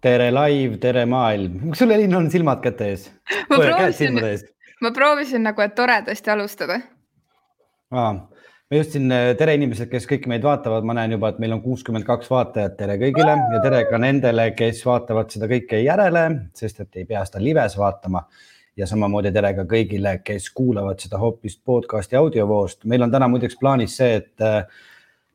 tere live, tere maailm, sul Elin on silmad käte ees? ma proovisin, ma proovisin nagu, et toredasti alustada. ma just siin, eh, tere inimesed, kes kõik meid vaatavad, ma näen juba, et meil on kuuskümmend kaks vaatajat, tere kõigile ja tere ka nendele, kes vaatavad seda kõike järele, sest et ei pea seda lives vaatama. ja samamoodi tere ka kõigile, kes kuulavad seda hoopis podcast'i audiovoost. meil on täna muideks plaanis see, et eh,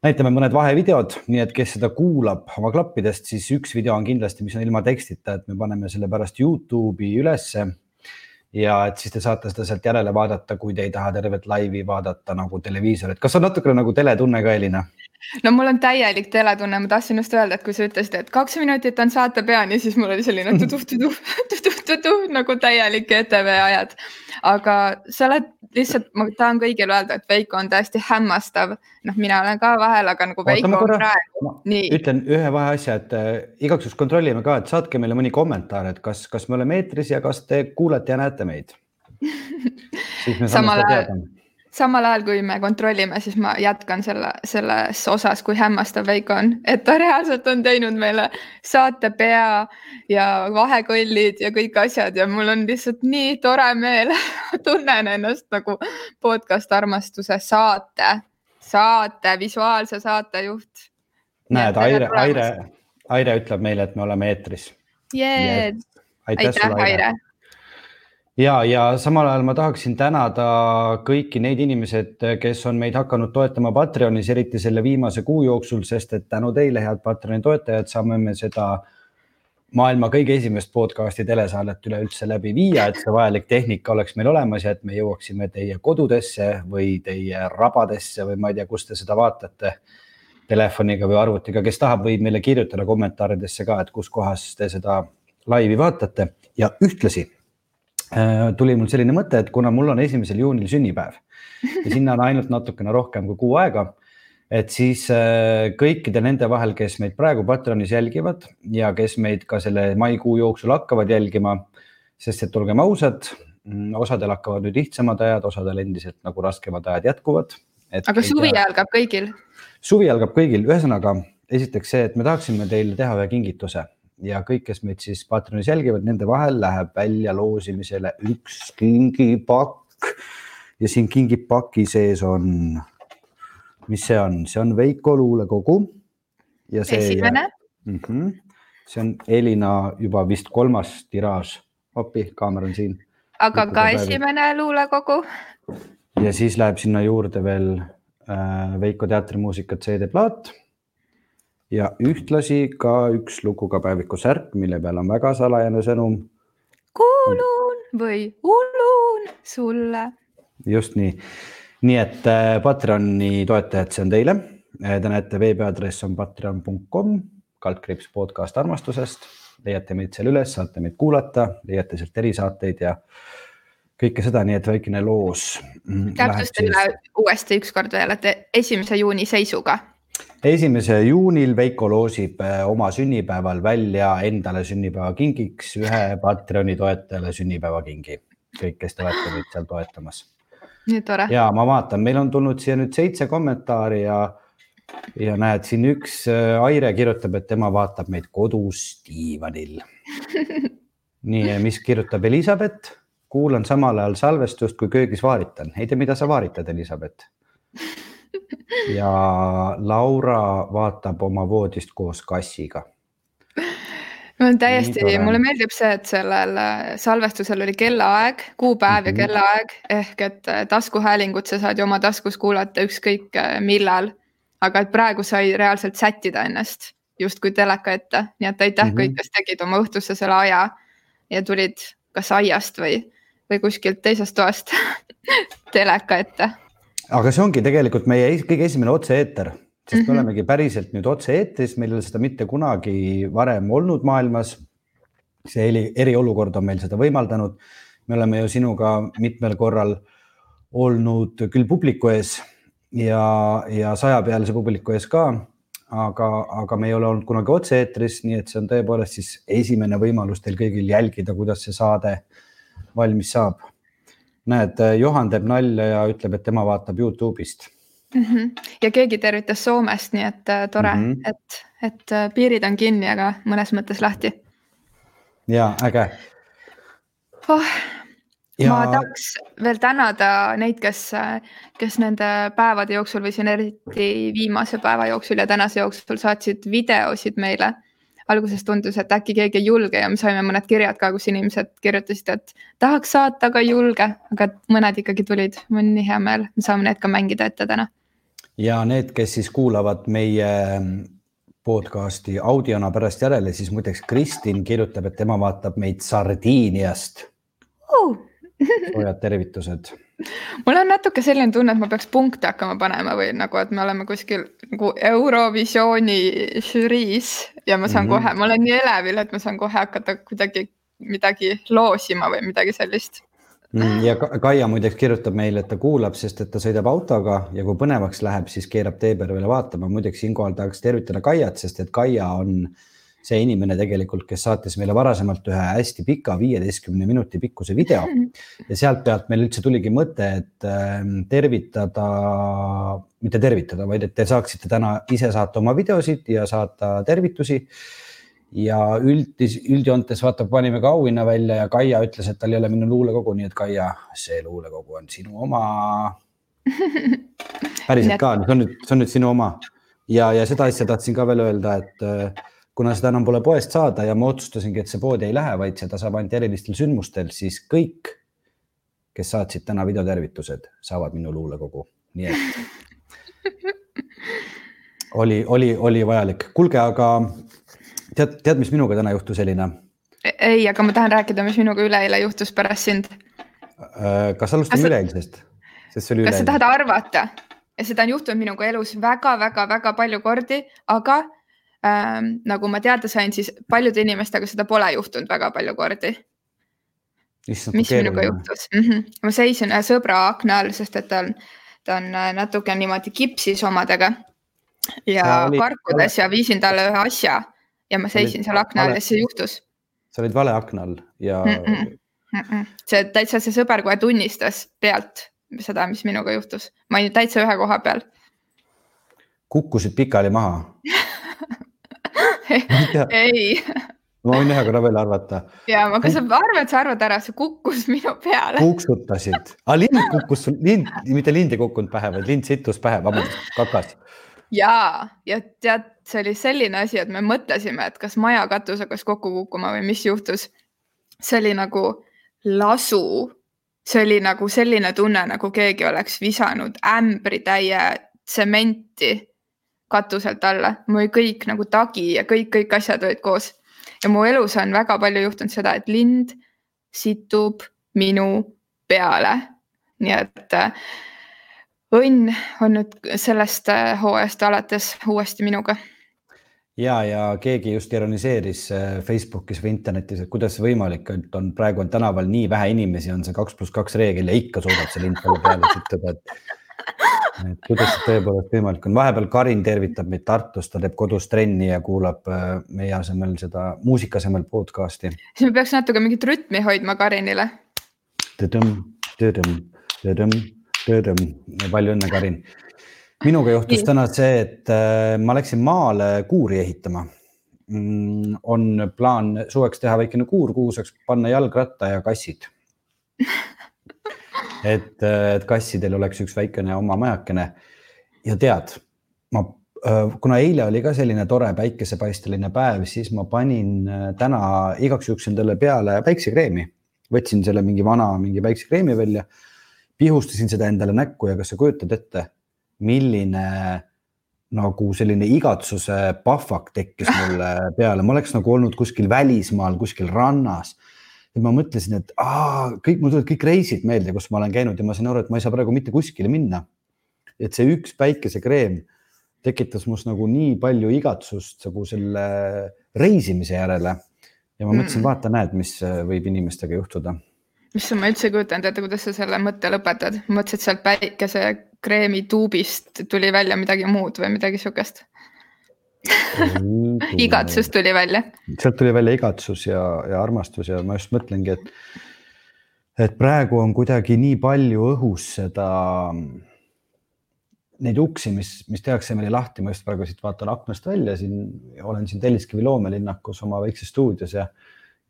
näitame mõned vahevideod, nii et kes seda kuulab oma klappidest, siis üks video on kindlasti, mis on ilma tekstita, et me paneme selle pärast Youtube'i ülesse. ja et siis te saate seda sealt järele vaadata, kui te ei taha tervet laivi vaadata nagu televiisorit. kas on natukene nagu teletunne ka, Elina? No mul on täielik teletunne, ma tahtsin just öelda, et kui sa ütlesid, et kaks minutit on saate peani, siis mul oli selline tutuh-tutuh-tutuh nagu täielik ETV ajad. aga sa oled lihtsalt, ma tahan kõigile öelda, et Veiko on täiesti hämmastav. noh, mina olen ka vahel, aga nagu Veiko on praegu. ütlen ühe vaheasja, et äh, igaks juhuks kontrollime ka, et saatke meile mõni kommentaar, et kas, kas me oleme eetris ja kas te kuulete ja näete meid siis me saame seda teada samal ajal, kui me kontrollime, siis ma jätkan selle, selles osas, kui hämmastav Veiko on, et ta reaalselt on teinud meile saate pea ja vahekõllid ja kõik asjad ja mul on lihtsalt nii tore meel. Tunnen ennast nagu podcast armastuse saate, saate, visuaalse saatejuht. näed, Aire, Aire, Aire ütleb meile, et me oleme eetris. Aitäh, aitäh, Aire ja, ja samal ajal ma tahaksin tänada kõiki neid inimesed, kes on meid hakanud toetama Patreonis, eriti selle viimase kuu jooksul, sest et tänu teile, head Patreoni toetajad, saame me seda maailma kõige esimest podcast'i telesaadet üleüldse läbi viia, et see vajalik tehnika oleks meil olemas ja et me jõuaksime teie kodudesse või teie rabadesse või ma ei tea, kus te seda vaatate telefoniga või arvutiga, kes tahab, võib meile kirjutada kommentaaridesse ka, et kus kohas te seda laivi vaatate. Ja ühtlasi tuli mul selline mõte, et kuna mul on esimesel juunil sünnipäev ja sinna on ainult natukene rohkem kui kuu aega, et siis äh, kõikide nende vahel, kes meid praegu Patreonis jälgivad ja kes meid ka selle maikuu jooksul hakkavad jälgima, sest et olgem ausad, mm, osadel hakkavad nüüd lihtsamad ajad, osadel endiselt nagu raskemad ajad jätkuvad. aga suvi algab kõigil? suvi algab kõigil, ühesõnaga esiteks see, et me tahaksime teile teha ühe kingituse ja kõik, kes meid siis Patreonis jälgivad, nende vahel läheb välja loosimisele üks kingipakk ja siin kingipaki sees on, mis see on, see on Veiko luulekogu. esimene. Mm -hmm. see on Elina juba vist kolmas tiraaž, appi, kaamera on siin. aga ka päevi. esimene luulekogu. ja siis läheb sinna juurde veel äh, Veiko teatrimuusika CD-plaat ja ühtlasi ka üks lugu ka päeviku särk, mille peal on väga salajane sõnum. kuulun või hullun sulle. just nii, nii et äh, Patreoni toetajad, see on teile. Äh, te näete, veebiaadress on patreon.com, kaldkriips podcast armastusest, leiate meid seal üles, saate meid kuulata, leiate sealt erisaateid ja kõike seda, nii et väikene loos. Mm, täpsustan üle uuesti ükskord veel, et esimese juuni seisuga esimese juunil Veiko loosib äh, oma sünnipäeval välja endale sünnipäevakingiks ühe Patreoni toetajale sünnipäevakingi. kõik, kes te olete meid seal toetamas. nii tore. ja ma vaatan, meil on tulnud siia nüüd seitse kommentaari ja, ja näed, siin üks äh, Aire kirjutab, et tema vaatab meid kodus diivanil nii, mis kirjutab Elizabeth? kuulan samal ajal salvestust, kui köögis vaaritan. ei tea, mida sa vaaritad, Elizabeth ja Laura vaatab oma voodist koos kassiga. mul on täiesti, mulle meeldib see, et sellel äh, salvestusel oli kellaaeg, kuupäev mm -hmm. ja mhm. kellaaeg ehk et äh, taskuhäälingut sa saad ju oma taskus kuulata ükskõik äh, millal. aga et praegu sai reaalselt sättida ennast justkui teleka ette, nii et aitäh mm -hmm. kõik, kes tegid oma õhtusse selle aja ja tulid kas aiast või, või kuskilt teisest toast teleka ette aga see ongi tegelikult meie kõige esimene otse-eeter, sest mm -hmm. me mhm. olemegi päriselt nüüd otse-eetris, meil ei ole seda mitte kunagi varem olnud maailmas. see eri, eriolukord on meil seda võimaldanud. me oleme ju sinuga mitmel korral olnud küll publiku ees ja, ja sajapealise publiku ees ka, aga, aga me ei ole olnud kunagi otse-eetris, nii et see on tõepoolest siis esimene võimalus teil kõigil jälgida, kuidas see saade valmis saab näed, Johan teeb nalja ja ütleb, et tema vaatab Youtube'ist mm. -hmm. ja keegi tervitas Soomest, nii et äh, tore mm, -hmm. et, et äh, piirid on kinni, aga mõnes mõttes lahti. ja äge oh ja... ma tahaks veel tänada neid, kes, kes nende päevade jooksul või siin eriti viimase päeva jooksul ja tänase jooksul saatsid videosid meile. Alguses tundus, et äkki keegi ei julge ja me saime mõned kirjad ka, kus inimesed kirjutasid, et tahaks saata, aga ei julge, aga mõned ikkagi tulid, mul on nii hea meel, me saame need ka mängida ette täna. ja need, kes siis kuulavad meie podcast'i audiona pärast järele, siis muideks Kristin kirjutab, et tema vaatab meid Sardiiniast uh soojad tervitused. mul on natuke selline tunne, et ma peaks punkte hakkama panema või nagu, et me oleme kuskil nagu Eurovisiooni žüriis ja ma saan mm -hmm. kohe, ma olen nii elevil, et ma saan kohe hakata kuidagi midagi loosima või midagi sellist ja Kaia muideks kirjutab meile, et ta kuulab, sest et ta sõidab autoga ja kui põnevaks läheb, siis keerab tee peale vaatama. muideks siinkohal tahaks tervitada Kaiat, sest et Kaia on äh, see inimene tegelikult, kes saatis meile varasemalt ühe hästi pika, viieteistkümne minuti pikkuse video ja sealt pealt meil üldse tuligi mõte, et ähm, tervitada, mitte tervitada, vaid et te saaksite täna ise saata oma videosid ja saata tervitusi. ja üldis, üldjoontes vaata, panime ka auhinna välja ja Kaia ütles, et tal ei ole minu luulekogu, nii et Kaia, see luulekogu on sinu oma. päriselt ka, see on nüüd, see on nüüd sinu oma ja, ja seda asja tahtsin ka veel öelda, et äh, kuna seda enam pole poest saada ja ma otsustasingi, et see poodi ei lähe, vaid seda saab ainult erilistel sündmustel, siis kõik, kes saatsid täna videotervitused, saavad minu luulekogu, nii et oli, oli, oli vajalik. kuulge, aga tead, tead, mis minuga täna juhtus, Elina? ei, aga ma tahan rääkida, mis minuga üleeile juhtus pärast sind. Äh, kas alustame kas... üleeilsest? kas üleeile. sa tahad arvata? seda on juhtunud minuga elus väga-väga-väga palju kordi, aga ähm, nagu ma teada sain, siis paljude inimestega seda pole juhtunud väga palju kordi. mis minuga juhtus mm? -hmm. ma seisin ühe sõbra akna all, sest et ta on, ta on äh, natuke niimoodi kipsis omadega ja oli, karkudes ja viisin talle ühe asja ja ma seisin seal akna all ja see juhtus. sa olid vale akna all ja mm. -mm. Mm -mm. see täitsa see sõber kohe tunnistas pealt seda, mis minuga juhtus, ma olin täitsa ühe koha peal. kukkusid pikali maha ei ma võin ühe korra veel arvata. ja, aga sa arvad, sa arvad ära, see kukkus minu peale. kuksutasid, aga lind kukkus, lind, mitte lind ei kukkunud pähe, vaid lind sittus pähe, vabandust, kakas. ja, ja tead, see oli selline asi, et me mõtlesime, et kas maja katus hakkas kokku kukkuma või mis juhtus. see oli nagu lasu, see oli nagu selline tunne, nagu keegi oleks visanud ämbritäie tsementi katuselt alla, mul kõik nagu tagi ja kõik, kõik asjad olid koos. ja mu elus on väga palju juhtunud seda, et lind situb minu peale. nii et äh, õnn on nüüd sellest äh, hooajast alates uuesti minuga ja, ja keegi just ironiseeris äh, Facebookis või internetis, et kuidas see võimalik on, on praegu on tänaval nii vähe inimesi, on see kaks pluss kaks reegel ja ikka suudab see lind talle peale sittuda, et et kuidas see tõepoolest võimalik on, vahepeal Karin tervitab meid Tartust, ta teeb kodus trenni ja kuulab äh, meie asemel seda muusika asemel podcast'i. siis me peaks natuke mingit rütmi hoidma Karinile. palju õnne, Karin. minuga juhtus Nii. täna see, et äh, ma läksin maale kuuri ehitama. Mm, on plaan suveks teha väikene kuur, kuhu saaks panna jalgratta ja kassid et, et kassidel oleks üks väikene oma majakene. ja tead, ma, äh, kuna eile oli ka selline tore päikesepaisteline päev, siis ma panin äh, täna igaks juhuks endale peale päiksekreemi. võtsin selle mingi vana mingi päiksekreemi välja, pihustasin seda endale näkku ja kas sa kujutad ette, milline nagu selline igatsuse pahvak tekkis mulle peale, ma oleks nagu olnud kuskil välismaal, kuskil rannas ja ma mõtlesin, et aa, kõik, mul tulevad kõik reisid meelde, kus ma olen käinud ja ma sain aru, et ma ei saa praegu mitte kuskile minna. et see üks päikesekreem tekitas must nagu nii palju igatsust nagu selle reisimise järele. ja ma mõtlesin mm., vaata, näed, mis võib inimestega juhtuda. issand, ma üldse ei kujutanud ette, kuidas sa selle mõtte lõpetad. mõtlesin, et sealt päikesekreemi tuubist tuli välja midagi muud või midagi sihukest igatsus tuli välja. sealt tuli välja igatsus ja, ja armastus ja ma just mõtlengi, et, et praegu on kuidagi nii palju õhus seda, neid uksi, mis, mis tehakse meile lahti, ma just praegu siit vaatan aknast välja siin, olen siin Telliskivi loomelinnakus oma väikses stuudios ja,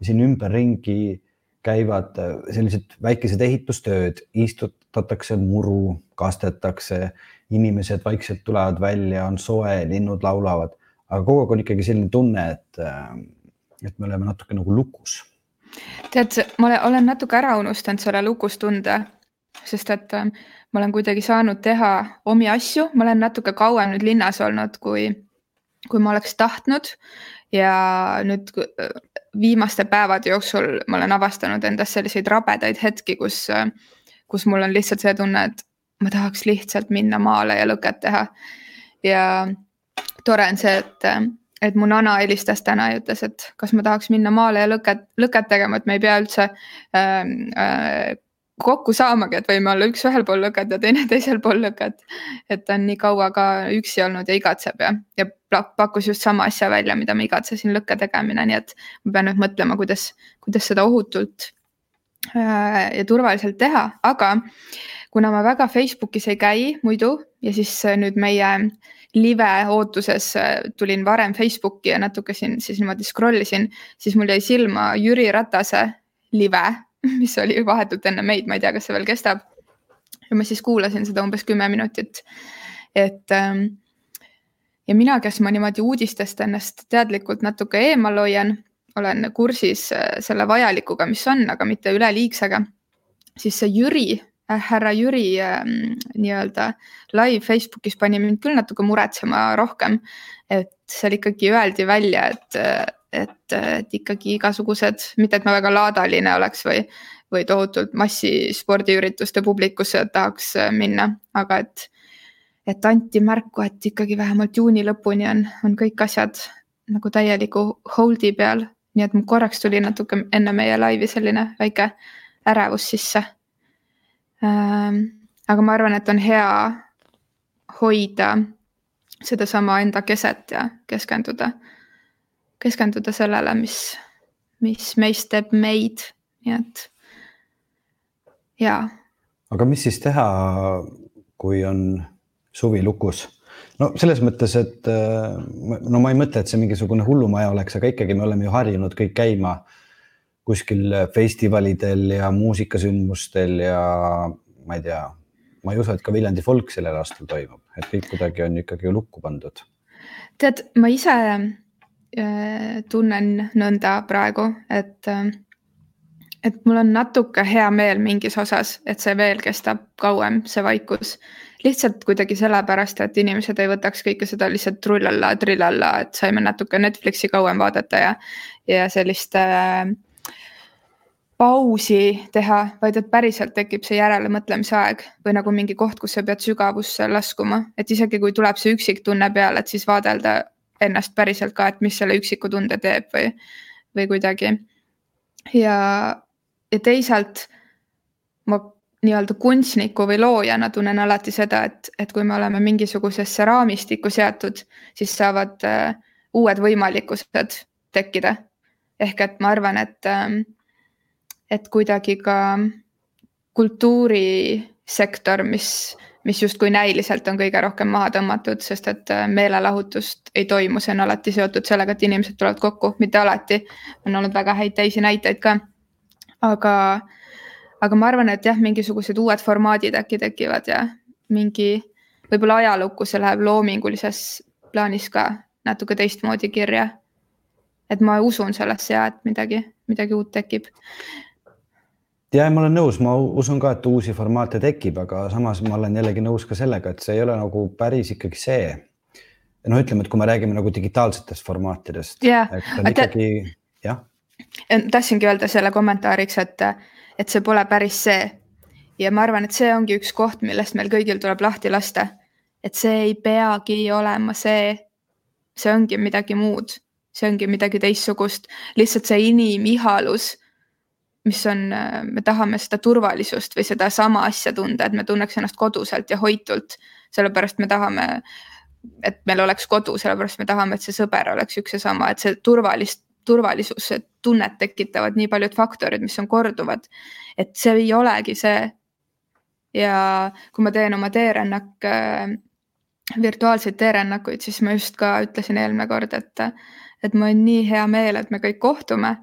siin ümberringi käivad sellised väikesed ehitustööd, istutatakse muru, kastetakse, inimesed vaikselt tulevad välja, on soe, linnud laulavad, aga kogu aeg on ikkagi selline tunne, et, äh, et me oleme natuke nagu lukus. tead, ma olen natuke ära unustanud selle lukustunde, sest et äh, ma olen kuidagi saanud teha omi asju, ma olen natuke kauem nüüd linnas olnud, kui, kui ma oleks tahtnud ja nüüd viimaste päevade jooksul ma olen avastanud endas selliseid rabedaid hetki, kus, kus mul on lihtsalt see tunne, et ma tahaks lihtsalt minna maale ja lõket teha. ja tore on see, et, et mu nana helistas täna ja ütles, et kas ma tahaks minna maale ja lõket, lõket tegema, et me ei pea üldse äh, äh, kokku saamagi, et võime olla üks ühel pool lõket ja teine teisel pool lõket. et ta on nii kaua ka üksi olnud ja igatseb ja, ja pakkus just sama asja välja, mida ma igatsesin, lõkke tegemine, nii et ma pean nüüd mõtlema, kuidas, kuidas seda ohutult äh, ja turvaliselt teha, aga kuna ma väga Facebookis ei käi muidu ja siis nüüd meie live ootuses äh, tulin varem Facebooki ja natuke siin siis niimoodi scroll isin, siis mul jäi silma Jüri Ratase live mis oli vahetult enne meid, ma ei tea, kas see veel kestab. ja ma siis kuulasin seda umbes kümme minutit. et ähm, ja mina, kes ma niimoodi uudistest ennast teadlikult natuke eemal hoian, olen kursis äh, selle vajalikuga, mis on, aga mitte üleliigsega, siis see Jüri härra Jüri äh, nii-öelda live Facebookis pani mind küll natuke muretsema rohkem. et seal ikkagi öeldi välja, et äh, et, et ikkagi igasugused, mitte et ma väga laadaline oleks või, või tohutult massispordiürituste publikusse tahaks äh, minna, aga et, et anti märku, et ikkagi vähemalt juuni lõpuni on, on kõik asjad nagu täieliku hold'i peal. nii et mul korraks tuli natuke enne meie laivi selline väike ärevus sisse ähm,. Aga ma arvan, et on hea hoida sedasama enda keset ja keskenduda keskenduda sellele, mis, mis meist teeb meid, nii et jaa. aga mis siis teha, kui on suvi lukus? no selles mõttes, et no ma ei mõtle, et see mingisugune hullumaja oleks, aga ikkagi me oleme ju harjunud kõik käima kuskil festivalidel ja muusikasündmustel ja ma ei tea, ma ei usu, et ka Viljandi folk sellel aastal toimub, et kõik kuidagi on ikkagi lukku pandud. tead, ma ise Äh, tunnen nõnda praegu, et, äh, et mul on natuke hea meel mingis osas, et see veel kestab kauem, see vaikus. lihtsalt kuidagi sellepärast, et inimesed ei võtaks kõike seda lihtsalt trullalla, trillalla, et saime natuke Netflixi kauem vaadata ja, ja sellist äh, pausi teha, vaid et päriselt tekib see järelemõtlemise aeg või nagu mingi koht, kus sa pead sügavusse laskuma, et isegi kui tuleb see üksiktunne peale, et siis vaadelda ennast päriselt ka, et mis selle üksiku tunde teeb või, või kuidagi. ja, ja teisalt ma nii-öelda kunstniku või loojana tunnen alati seda, et, et kui me oleme mingisugusesse raamistikku seatud, siis saavad uh, uued võimalikkused tekkida. ehk et ma arvan, et uh,, et kuidagi ka kultuurisektor, mis mis justkui näiliselt on kõige rohkem maha tõmmatud, sest et äh, meelelahutust ei toimu, see on alati seotud sellega, et inimesed tulevad kokku, mitte alati. on olnud väga häid teisi näiteid ka. aga, aga ma arvan, et jah, mingisugused uued formaadid äkki tekivad ja mingi võib-olla ajalukku see läheb loomingulises plaanis ka natuke teistmoodi kirja. et ma usun sellesse ja et midagi, midagi uut tekib ja ma olen nõus, ma usun ka, et uusi formaate tekib, aga samas ma olen jällegi nõus ka sellega, et see ei ole nagu päris ikkagi see. no ütleme, et kui me räägime nagu digitaalsetest formaatidest yeah., ikkagi jah. tahtsingi öelda selle kommentaariks, et, et see pole päris see. ja ma arvan, et see ongi üks koht, millest meil kõigil tuleb lahti lasta. et see ei peagi olema see, see ongi midagi muud, see ongi midagi teistsugust, lihtsalt see inimihalus mis on, me tahame seda turvalisust või sedasama asja tunda, et me tunneks ennast koduselt ja hoitult. sellepärast me tahame, et meil oleks kodu, sellepärast me tahame, et see sõber oleks üks ja sama, et see turvalist, turvalisuse tunnet tekitavad nii paljud faktorid, mis on korduvad. et see ei olegi see. ja kui ma teen oma teerännak äh, virtuaalseid teerännakuid, siis ma just ka ütlesin eelmine kord, et, et mul on nii hea meel, et me kõik kohtume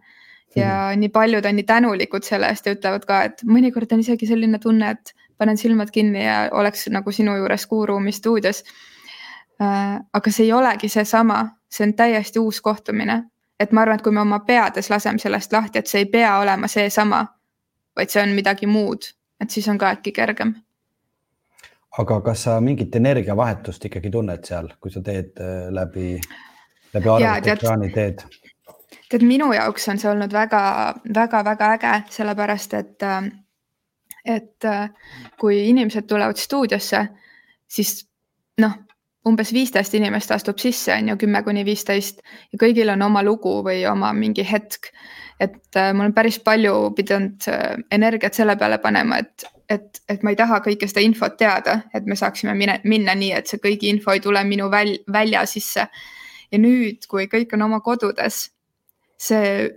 ja mm. nii paljud on nii tänulikud selle eest ja ütlevad ka, et mõnikord on isegi selline tunne, et panen silmad kinni ja oleks nagu sinu juures Kuuruumi stuudios. Äh, aga see ei olegi seesama, see on täiesti uus kohtumine. et ma arvan, et kui me oma peades laseme sellest lahti, et see ei pea olema seesama, vaid see on midagi muud, et siis on ka äkki kergem. aga kas sa mingit energiavahetust ikkagi tunned seal, kui sa teed äh, läbi, läbi arvutiekraani teed? Tead, minu jaoks on see olnud väga-väga-väga äge, sellepärast et äh, et äh, kui inimesed tulevad stuudiosse, siis noh, umbes viisteist inimest astub sisse, on ju, kümme kuni viisteist ja kõigil on oma lugu või oma mingi hetk. et äh, ma olen päris palju pidanud energiat selle peale panema, et, et, et ma ei taha kõike seda infot teada, et me saaksime mine, minna nii, et see kõigi info ei tule minu väl, välja sisse. ja nüüd, kui kõik on oma kodudes, see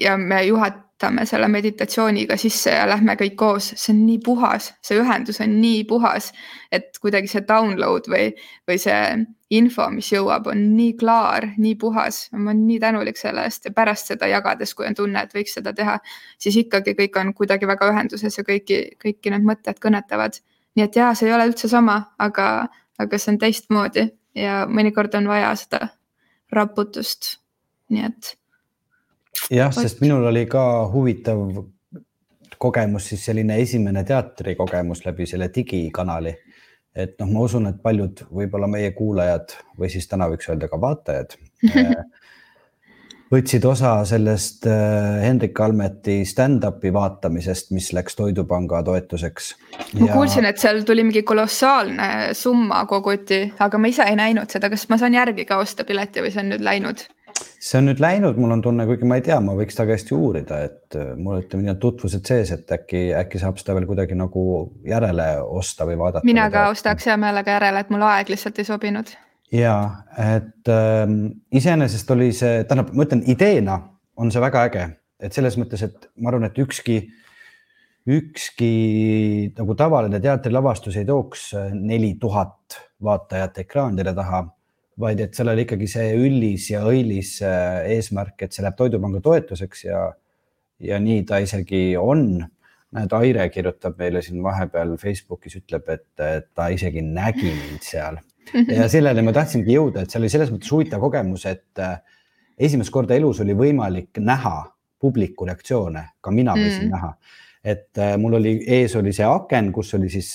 ja me juhat-, võtame selle meditatsiooniga sisse ja lähme kõik koos, see on nii puhas, see ühendus on nii puhas, et kuidagi see download või, või see info, mis jõuab, on nii klaar, nii puhas. ma olen nii tänulik selle eest ja pärast seda jagades, kui on tunne, et võiks seda teha, siis ikkagi kõik on kuidagi väga ühenduses ja kõiki, kõiki need mõtted kõnetavad. nii et jaa, see ei ole üldse sama, aga, aga see on teistmoodi ja mõnikord on vaja seda raputust. Nii et jah, sest minul oli ka huvitav kogemus, siis selline esimene teatrikogemus läbi selle digikanali. et noh, ma usun, et paljud võib-olla meie kuulajad või siis täna võiks öelda ka vaatajad eh, võtsid osa sellest eh, Hendrik Almeti stand-up'i vaatamisest, mis läks Toidupanga toetuseks. ma ja... kuulsin, et seal tuli mingi kolossaalne summa koguti, aga ma ise ei näinud seda, kas ma saan järgi ka osta pileti või see on nüüd läinud? See on nüüd läinud, mul on tunne, kuigi ma ei tea, ma võiks ta käest ju uurida, et äh, mul ütleme nii, tutvused sees, et äkki, äkki saab seda veel kuidagi nagu järele osta või vaadata. mina ka ostaks hea meelega järele, et mul aeg lihtsalt ei sobinud. ja et ähm, iseenesest oli see, tähendab, ma ütlen ideena on see väga äge, et selles mõttes, et ma arvan, et ükski, ükski nagu tavaline teatrilavastus ei tooks neli tuhat vaatajat ekraanide taha vaid et seal oli ikkagi see üllis ja õilis äh, eesmärk, et see läheb Toidupanga toetuseks ja, ja nii ta isegi on. näed, Aire kirjutab meile siin vahepeal Facebookis, ütleb, et ta isegi nägi mind seal ja sellele ma tahtsingi jõuda, et seal oli selles mõttes huvitav kogemus, et äh, esimest korda elus oli võimalik näha publiku reaktsioone, ka mina võisin mm. näha. et äh, mul oli, ees oli see aken, kus oli siis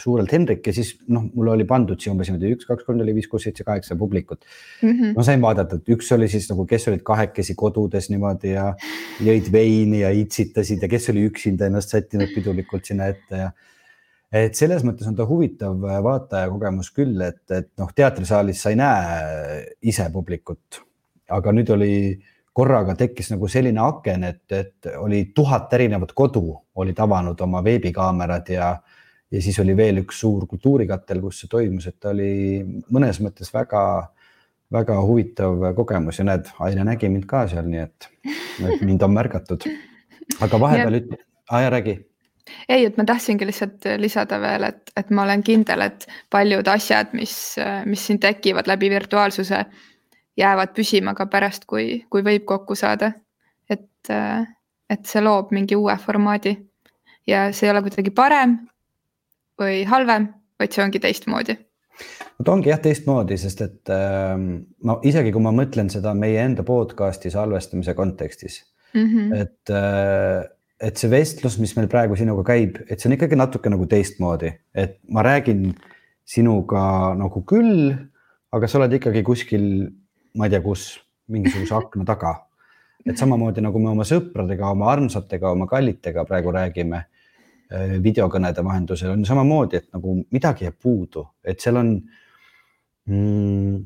suurelt Hendrik ja siis noh, mul oli pandud siia umbes niimoodi üks, kaks, kolm, neli, viis, kuus, seitse, kaheksa publikut mm. -hmm. ma sain vaadata, et üks oli siis nagu, kes olid kahekesi kodudes niimoodi ja jõid veini ja itsitasid ja kes oli üksinda ennast sättinud pidulikult sinna ette ja et selles mõttes on ta huvitav vaatajakogemus küll, et, et noh, teatrisaalis sa ei näe ise publikut, aga nüüd oli korraga tekkis nagu selline aken, et, et oli tuhat erinevat kodu olid avanud oma veebikaamerad ja ja siis oli veel üks suur kultuurikatel, kus see toimus, et ta oli mõnes mõttes väga, väga huvitav kogemus ja näed, Aire nägi mind ka seal, nii et, et mind on märgatud. aga vahepeal üt-, aa ja räägi ei, et ma tahtsingi lihtsalt lisada veel, et, et ma olen kindel, et paljud asjad, mis, mis siin tekivad läbi virtuaalsuse, jäävad püsima ka pärast, kui, kui võib kokku saada. et, et see loob mingi uue formaadi ja see ei ole kuidagi parem, või halvem, vaid see ongi teistmoodi no ta ongi jah teistmoodi, sest et äh, ma isegi kui ma mõtlen seda meie enda podcast'i salvestamise kontekstis mm, -hmm. et äh, et see vestlus, mis meil praegu sinuga käib, et see on ikkagi natuke nagu teistmoodi, et ma räägin sinuga nagu küll, aga sa oled ikkagi kuskil, ma ei tea, kus mingisuguse akna taga. et samamoodi nagu me oma sõpradega, oma armsatega, oma kallitega praegu räägime videokõnede vahendusel on samamoodi, et nagu midagi jääb puudu, et seal on mm,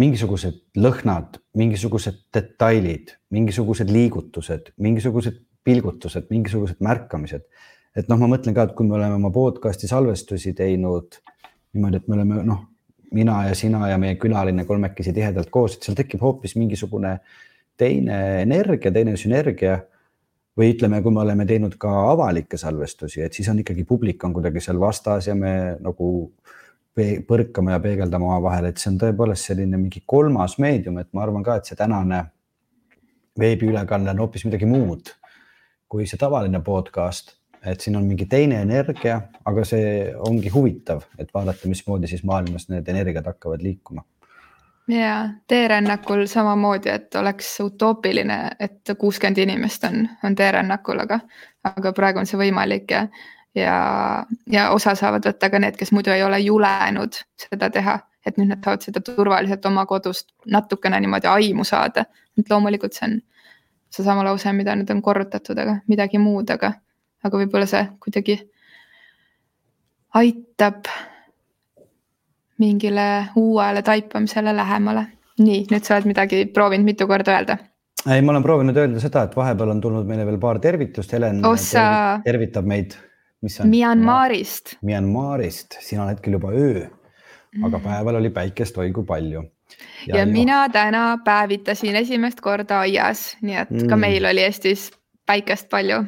mingisugused lõhnad, mingisugused detailid, mingisugused liigutused, mingisugused pilgutused, mingisugused märkamised. et noh, ma mõtlen ka, et kui me oleme oma podcast'i salvestusi teinud niimoodi, et me oleme noh, mina ja sina ja meie külaline kolmekesi tihedalt koos, et seal tekib hoopis mingisugune teine energia, teine sünergia või ütleme, kui me oleme teinud ka avalikke salvestusi, et siis on ikkagi publik on kuidagi seal vastas ja me nagu põrkame ja peegeldame omavahel, et see on tõepoolest selline mingi kolmas meedium, et ma arvan ka, et see tänane veebiülekanne on hoopis midagi muud kui see tavaline podcast, et siin on mingi teine energia, aga see ongi huvitav, et vaadata, mismoodi siis maailmas need energiad hakkavad liikuma ja teerännakul samamoodi, et oleks utoopiline, et kuuskümmend inimest on, on teerännakul, aga, aga praegu on see võimalik ja, ja, ja osa saavad võtta ka need, kes muidu ei ole julenud seda teha, et nüüd nad saavad seda turvaliselt oma kodust natukene niimoodi aimu saada. et loomulikult see on seesama lause, mida nüüd on korrutatud, aga midagi muud, aga, aga võib-olla see kuidagi aitab mingile uuele taipamisele lähemale. nii, nüüd sa oled midagi proovinud mitu korda öelda? ei, ma olen proovinud öelda seda, et vahepeal on tulnud meile veel paar tervitust, Helen Ossa... tervitab meid. Myanmarist. Myanmarist, siin on hetkel juba öö, aga mm. päeval oli päikest oi kui palju. ja, ja mina täna päevitasin esimest korda aias, nii et mm. ka meil oli Eestis päikest palju.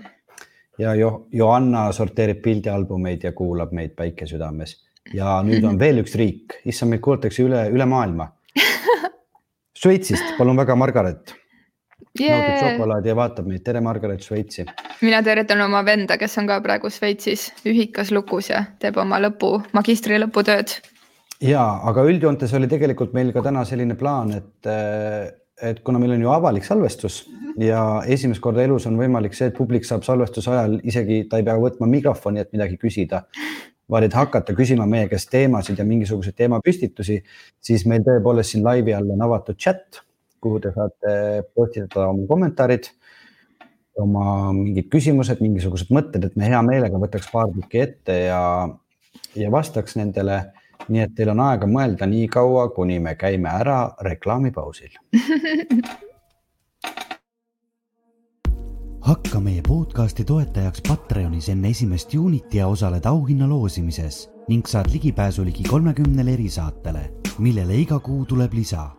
ja jo Joanna sorteerib pildialbumeid ja kuulab meid Päike südames ja nüüd on veel üks riik, issand, meid kuulatakse üle, üle maailma. Šveitsist, palun väga, Margaret yeah.. naudib šokolaadi ja vaatab meid, tere, Margaret Šveitsi. mina tervitan oma venda, kes on ka praegu Šveitsis ühikas lukus ja teeb oma lõpu, magistri lõputööd. ja, aga üldjoontes oli tegelikult meil ka täna selline plaan, et, et kuna meil on ju avalik salvestus ja esimest korda elus on võimalik see, et publik saab salvestuse ajal isegi, ta ei pea võtma mikrofoni, et midagi küsida vaid hakata küsima meie käest teemasid ja mingisuguseid teemapüstitusi, siis meil tõepoolest siin laivi all on avatud chat, kuhu te saate postitada oma kommentaarid, oma mingid küsimused, mingisugused mõtted, et me hea meelega võtaks paar tükki ette ja, ja vastaks nendele. nii et teil on aega mõelda nii kaua, kuni me käime ära reklaamipausil hakka meie podcasti toetajaks Patreonis enne esimest juunit ja osaled auhinna loosimises ning saad ligipääsu ligi kolmekümnele erisaatele, millele iga kuu tuleb lisa.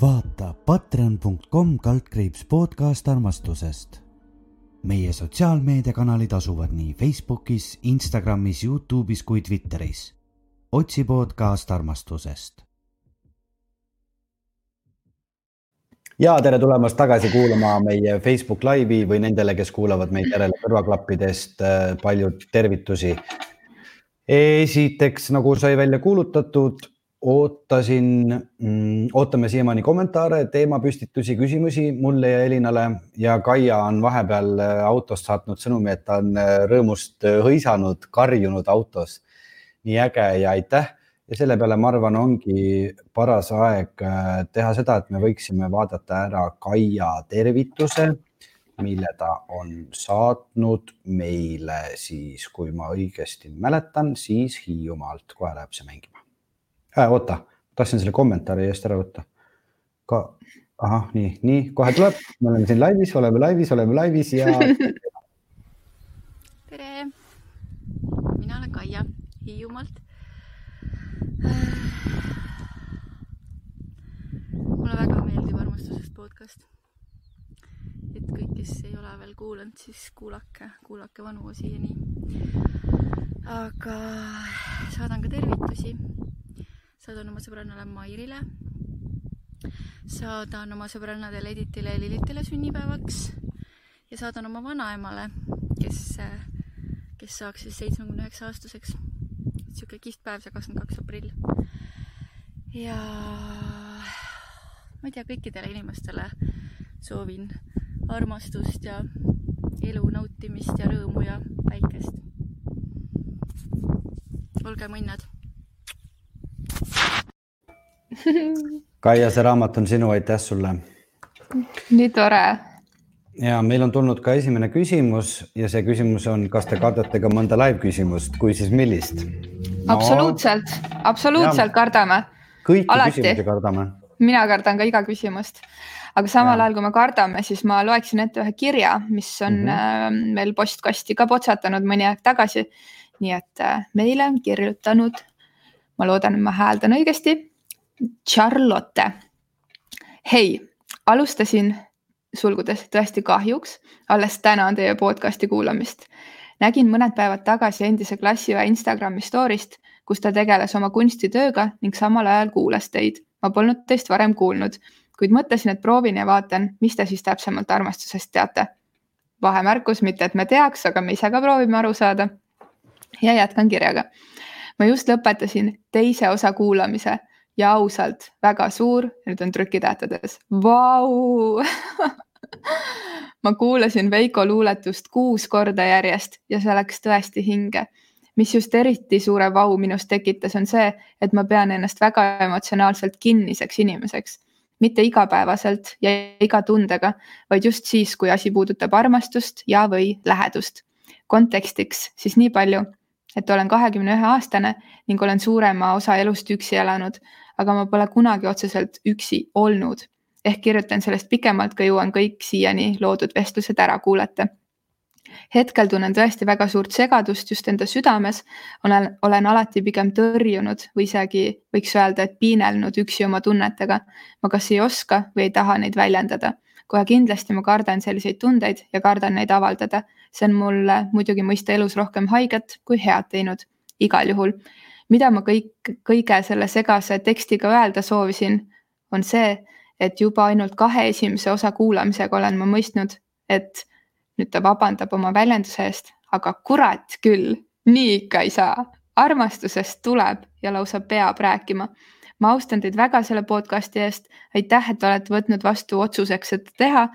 vaata patreon.com kaldkriips podcast armastusest. meie sotsiaalmeediakanalid asuvad nii Facebookis, Instagramis, Youtube'is kui Twitteris. otsi podcast armastusest ja tere tulemast tagasi kuulama meie Facebook Live'i või nendele, kes kuulavad meid järele kõrvaklappidest, äh, palju tervitusi. esiteks, nagu sai välja kuulutatud, ootasin, mm, ootame siiamaani kommentaare, teemapüstitusi, küsimusi mulle ja Elinale ja Kaia on vahepeal äh, autost saatnud sõnumi, et ta on äh, rõõmust hõisanud, karjunud autos. nii äge ja aitäh ja selle peale, ma arvan, ongi paras aeg äh, teha seda, et me võiksime vaadata ära Kaia tervituse, mille ta on saatnud meile siis, kui ma õigesti mäletan, siis Hiiumaalt, kohe läheb see mängima äh,. oota, tahtsin selle kommentaari eest ära võtta. ka, ahah, nii, nii kohe tuleb, me oleme siin laivis, oleme laivis, oleme laivis ja. tere, mina olen Kaia Hiiumaalt mulle väga meeldib armastusest podcast. et kõik, kes ei ole veel kuulanud, siis kuulake, kuulake vanu siiani. aga saadan ka tervitusi. saadan oma sõbrannale Mairile. saadan oma sõbrannadele Editile ja Lilitile sünnipäevaks ja saadan oma vanaemale, kes, kes saaks siis seitsmekümne üheksa aastaseks sihuke kihvt päev, see kakskümmend kaks aprill. ja ma ei tea, kõikidele inimestele soovin armastust ja elu nautimist ja rõõmu ja päikest. olge mõnnad. Kaia, see raamat on sinu, aitäh sulle. nii tore ja meil on tulnud ka esimene küsimus ja see küsimus on, kas te kardate ka mõnda live küsimust, kui siis millist no,? absoluutselt, absoluutselt ja, kardame. kõiki Alati. küsimusi kardame. mina kardan ka iga küsimust, aga samal ajal, kui me kardame, siis ma loeksin ette ühe kirja, mis on mm -hmm. meil postkasti ka potsatanud mõni aeg tagasi. nii et äh, meile on kirjutanud, ma loodan, et ma hääldan õigesti. Charlotte. hei, alustasin sulgudes tõesti kahjuks, alles tänan teie podcast'i kuulamist. Nägin mõned päevad tagasi endise klassiõe Instagrami story'st, kus ta tegeles oma kunstitööga ning samal ajal kuulas teid. ma polnud teist varem kuulnud, kuid mõtlesin, et proovin ja vaatan, mis te siis täpsemalt armastusest teate. vahemärkus, mitte et me teaks, aga me ise ka proovime aru saada. ja jätkan kirjaga. ma just lõpetasin teise osa kuulamise ja ausalt väga suur, nüüd on trükitähtedes, vau ma kuulasin Veiko luuletust kuus korda järjest ja see läks tõesti hinge. mis just eriti suure vau minus tekitas, on see, et ma pean ennast väga emotsionaalselt kinniseks inimeseks. mitte igapäevaselt ja iga tundega, vaid just siis, kui asi puudutab armastust ja, või lähedust. kontekstiks siis nii palju, et olen kahekümne ühe aastane ning olen suurema osa elust üksi elanud, aga ma pole kunagi otseselt üksi olnud ehk kirjutan sellest pikemalt, kui jõuan kõik siiani loodud vestlused ära kuulata. hetkel tunnen tõesti väga suurt segadust just enda südames. olen, olen alati pigem tõrjunud või isegi võiks öelda, et piinelnud üksi oma tunnetega. ma kas ei oska või ei taha neid väljendada. kohe kindlasti ma kardan selliseid tundeid ja kardan neid avaldada. see on mulle muidugi mõista elus rohkem haiget kui head teinud. igal juhul mida ma kõik, kõige selle segase tekstiga öelda soovisin, on see, et juba ainult kahe esimese osa kuulamisega olen ma mõistnud, et nüüd ta vabandab oma väljenduse eest, aga kurat küll, nii ikka ei saa. armastusest tuleb ja lausa peab rääkima. ma austan teid väga selle podcast'i eest. aitäh, et olete võtnud vastu otsuseks seda teha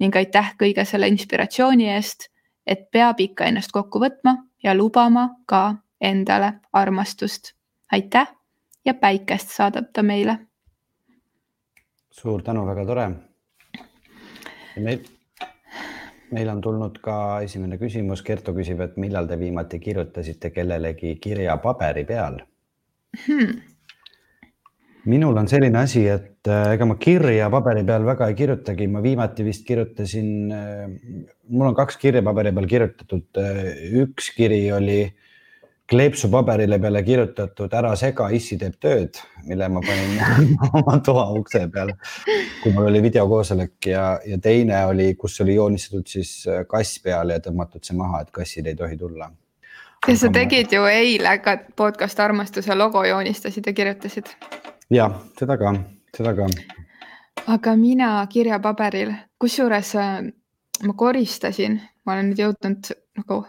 ning aitäh kõige selle inspiratsiooni eest, et peab ikka ennast kokku võtma ja lubama ka endale armastust. aitäh ja päikest saadab ta meile suur tänu, väga tore. meil, meil on tulnud ka esimene küsimus, Kertu küsib, et millal te viimati kirjutasite kellelegi kirja paberi peal hmm.? minul on selline asi, et äh, ega ma kirja paberi peal väga ei kirjutagi, ma viimati vist kirjutasin, äh, mul on kaks kirja paberi peal kirjutatud, äh, üks kiri oli kleepsupaberile peale kirjutatud ära sega, issi teeb tööd, mille ma panin oma toa ukse peale, kui mul oli videokoosolek ja, ja teine oli, kus oli joonistatud siis äh, kass peale ja tõmmatud see maha, et kassid ei tohi tulla. ja sa tegid ju eile ka podcast Armastuse logo joonistasid ja kirjutasid. ja seda ka, seda ka. aga mina kirjapaberil, kusjuures äh, ma koristasin, ma olen nüüd jõudnud nagu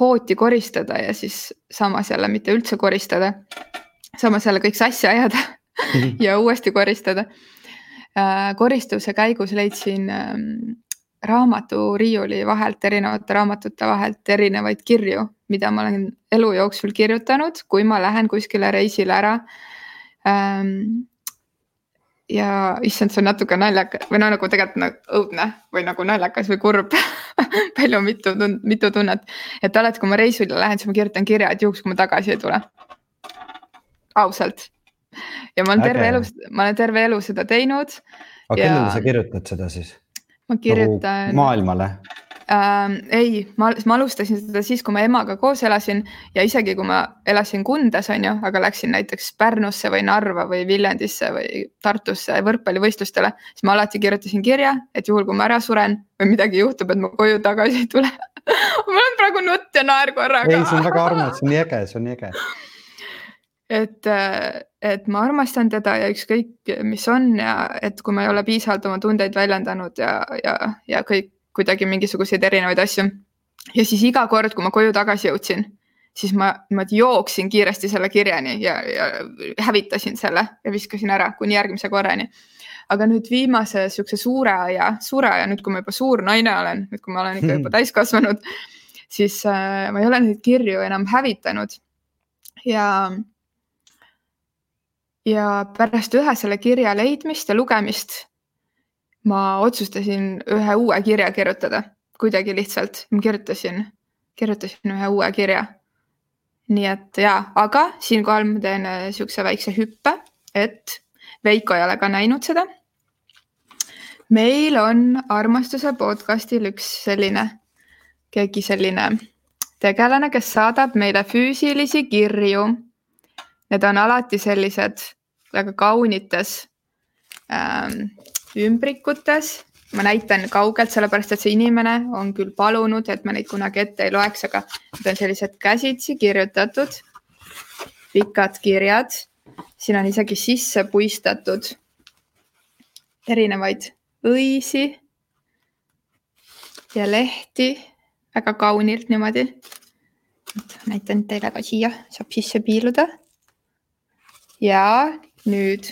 hooti koristada ja siis samas jälle mitte üldse koristada. samas jälle kõik sassi ajada ja uuesti koristada. Äh, koristuse käigus leidsin ähm, raamaturiiuli vahelt, erinevate raamatute vahelt erinevaid kirju, mida ma olen elu jooksul kirjutanud, kui ma lähen kuskile reisile ära ähm, ja issand, see on natuke naljakas või no nagu tegelikult nagu õudne või nagu naljakas või kurb palju mitu tund-, mitu tunnet. et alati, kui ma reisile lähen, siis ma kirjutan kirja, et juhuks, kui ma tagasi ei tule. ausalt. ja ma olen terve elu, ma olen terve elu seda teinud. aga ja... kellele sa kirjutad seda siis? ma kirjutan nagu. maailmale äh,? ei, ma, ma alustasin seda siis, kui ma emaga koos elasin ja isegi kui ma elasin Kundas, on ju, aga läksin näiteks Pärnusse või Narva või Viljandisse või Tartusse võrkpallivõistlustele, siis ma alati kirjutasin kirja, et juhul, kui ma ära suren või midagi juhtub, et ma koju tagasi ei tule mul on praegu nutt ja naer korraga. ei, see on väga armas, see on nii äge, see on nii äge et, et ma armastan teda ja ükskõik, mis on ja et kui ma ei ole piisavalt oma tundeid väljendanud ja, ja, ja kõik kuidagi mingisuguseid erinevaid asju. ja siis iga kord, kui ma koju tagasi jõudsin, siis ma niimoodi jooksin kiiresti selle kirjani ja, ja hävitasin selle ja viskasin ära kuni järgmise korrani. aga nüüd viimase sihukese suure aja, suure aja, nüüd kui ma juba suur naine olen, nüüd kui ma olen ikka juba täiskasvanud, siis äh, ma ei ole neid kirju enam hävitanud. ja ja pärast ühe selle kirja leidmist ja lugemist ma otsustasin ühe uue kirja kirjutada, kuidagi lihtsalt, ma kirjutasin, kirjutasin ühe uue kirja. nii et jaa, aga siinkohal ma teen äh, siukse väikse hüppe, et Veiko ei ole ka näinud seda. meil on armastuse podcastil üks selline, keegi selline tegelane, kes saadab meile füüsilisi kirju. Need on alati sellised väga kaunites ähm, ümbrikutes. ma näitan kaugelt, sellepärast et see inimene on küll palunud, et ma neid kunagi ette ei loeks, aga need on sellised käsitsi kirjutatud pikad kirjad. siin on isegi sisse puistatud erinevaid õisi ja lehti väga kaunilt niimoodi. näitan teile ka siia, saab sisse piiluda. ja nüüd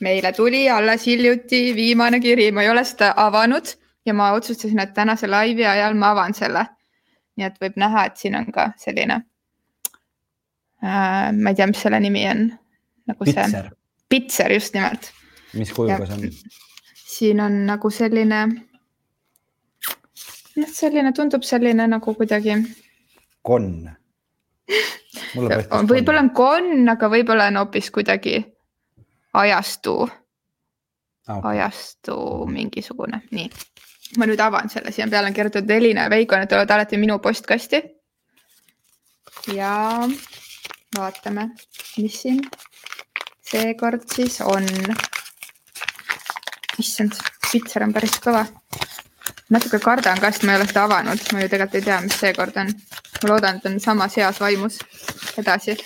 meile tuli alles hiljuti viimane kiri, ma ei ole seda avanud ja ma otsustasin, et tänase laivi ajal ma avan selle. nii et võib näha, et siin on ka selline äh,, ma ei tea, mis selle nimi on. nagu pitser. see. pitser just nimelt. mis kujuga see on? siin on nagu selline, noh, selline tundub selline nagu kuidagi. konn. võib-olla on konn, aga võib-olla on hoopis kuidagi ajastu okay., ajastu mingisugune, nii. ma nüüd avan selle, siia peale on kirjutatud Elina ja Veiko, need tulevad alati minu postkasti. ja vaatame, mis siin seekord siis on. issand, pitser on päris kõva. natuke kardan ka, sest ma ei ole seda avanud, ma ju tegelikult ei tea, mis seekord on. ma loodan, et on samas heas vaimus edasi.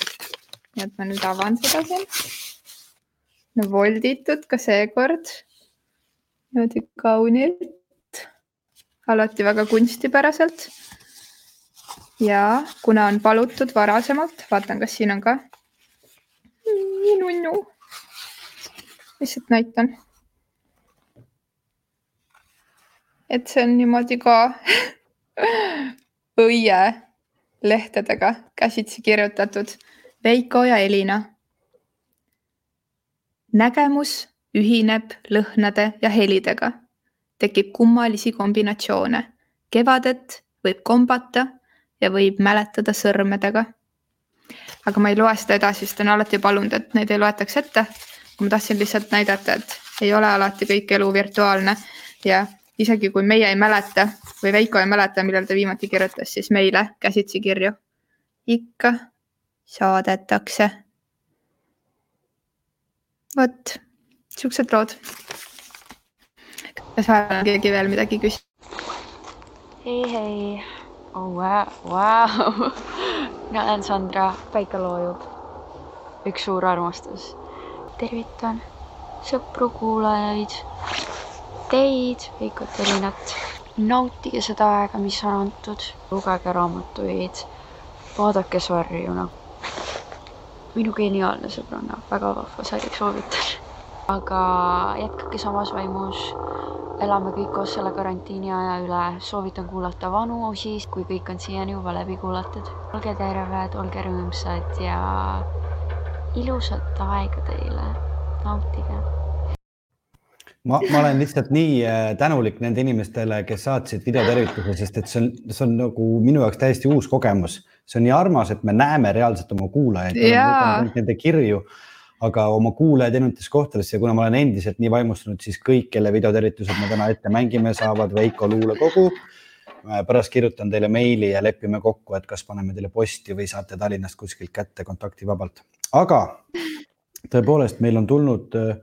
nii et ma nüüd avan seda siin no volditud ka seekord. niimoodi kaunilt, alati väga kunstipäraselt. ja kuna on palutud varasemalt, vaatan, kas siin on ka. nii nunnu. lihtsalt näitan. et see on niimoodi ka õie lehtedega käsitsi kirjutatud Veiko ja Elina nägemus ühineb lõhnade ja helidega. tekib kummalisi kombinatsioone. kevadet võib kombata ja võib mäletada sõrmedega. aga ma ei loe seda edasi, sest on alati palunud, et neid ei loetaks ette. ma tahtsin lihtsalt näidata, et ei ole alati kõik elu virtuaalne ja isegi kui meie ei mäleta või Veiko ei mäleta, millal ta viimati kirjutas, siis meile käsitsi kirju ikka saadetakse vot, siuksed lood. kas vahel keegi veel midagi küsib? hei, hei oh,. Wow, wow. mina olen Sandra, päike loojub. üks suur armastus. tervitan sõpru, kuulajaid, teid, Veikot Elinat. nautige seda aega, mis on antud, lugege raamatuid, vaadake sarju, noh minu geniaalne sõbranna, väga vahva sari, soovitan. aga jätkake samas vaimus. elame kõik koos selle karantiini aja üle, soovitan kuulata vanu osi, kui kõik on siiani juba läbi kuulatud. olge terved, olge rõõmsad ja ilusat aega teile, nautige ma, ma olen lihtsalt nii äh, tänulik nende inimestele, kes saatsid videotervituse, sest et see on, see on nagu minu jaoks täiesti uus kogemus see on nii armas, et me näeme reaalselt oma kuulajaid nende kirju, aga oma kuulajaid erinevates kohtades ja kuna ma olen endiselt nii vaimustunud, siis kõik, kelle videotervitused me täna ette mängime, saavad Veiko luulekogu. pärast kirjutan teile meili ja lepime kokku, et kas paneme teile posti või saate Tallinnast kuskilt kätte kontaktivabalt. aga tõepoolest, meil on tulnud äh,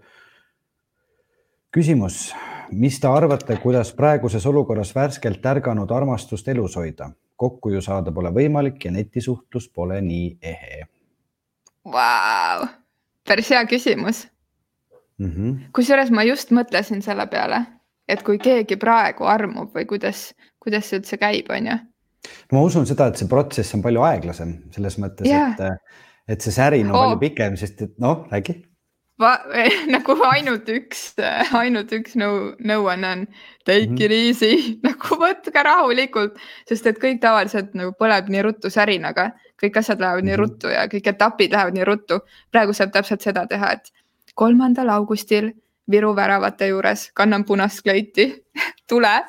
küsimus, mis te arvate, kuidas praeguses olukorras värskelt ärganud armastust elus hoida? Kokku ju saada pole võimalik ja netisuhtlus pole nii ehe wow.. päris hea küsimus mm -hmm.. kusjuures ma just mõtlesin selle peale, et kui keegi praegu armub või kuidas, kuidas see üldse käib, on ju. ma usun seda, et see protsess on palju aeglasem selles mõttes yeah., et, et see särin on oh. palju pikem, sest et noh, räägi nagu ainult üks, ainult üks nõu, nõuanne on take mm -hmm. it easy nagu võtke rahulikult, sest et kõik tavaliselt nagu põleb nii ruttu särinaga, kõik asjad lähevad mm -hmm. nii mhm. ruttu ja kõik etapid lähevad nii ruttu. praegu saab täpselt seda teha, et kolmandal augustil Viru väravate juures kannan punast kleiti tule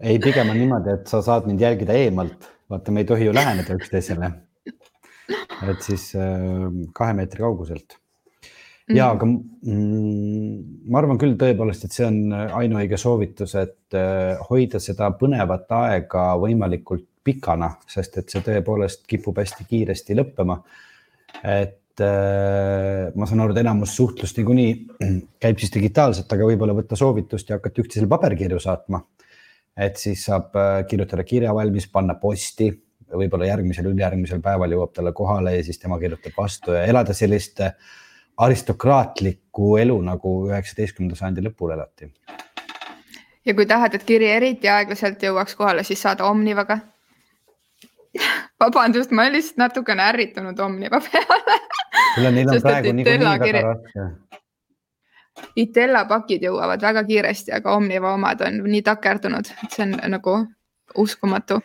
ei, pigem on niimoodi, et sa saad mind jälgida eemalt, vaata, me ei tohi ju läheneda üksteisele. et siis äh, kahe meetri kauguselt ja, mhm. aga mm, ma arvan küll tõepoolest, et see on ainuõige soovitus, et äh, hoida seda põnevat aega võimalikult pikana, sest et see tõepoolest kipub hästi kiiresti lõppema. et äh, ma saan aru, et enamus suhtlust niikuinii käib siis digitaalselt, aga võib-olla võtta soovitust ja hakata üksteisele paberkirju saatma. et siis saab äh, kirjutada kirja valmis, panna posti, võib-olla järgmisel, ülejärgmisel päeval jõuab talle kohale ja siis tema kirjutab vastu ja elada sellist äh, aristokraatlikku elu nagu üheksateistkümnenda sajandi lõpul elati. ja kui tahad, et kiri eriti aeglaselt jõuaks kohale, siis saada Omnivaga vabandust, ma olen lihtsalt natukene ärritunud Omniva peale kuule, neil on praegu niikuinii väga raske. Itella pakid jõuavad väga kiiresti, aga Omniva omad on nii takerdunud, et see on nagu uskumatu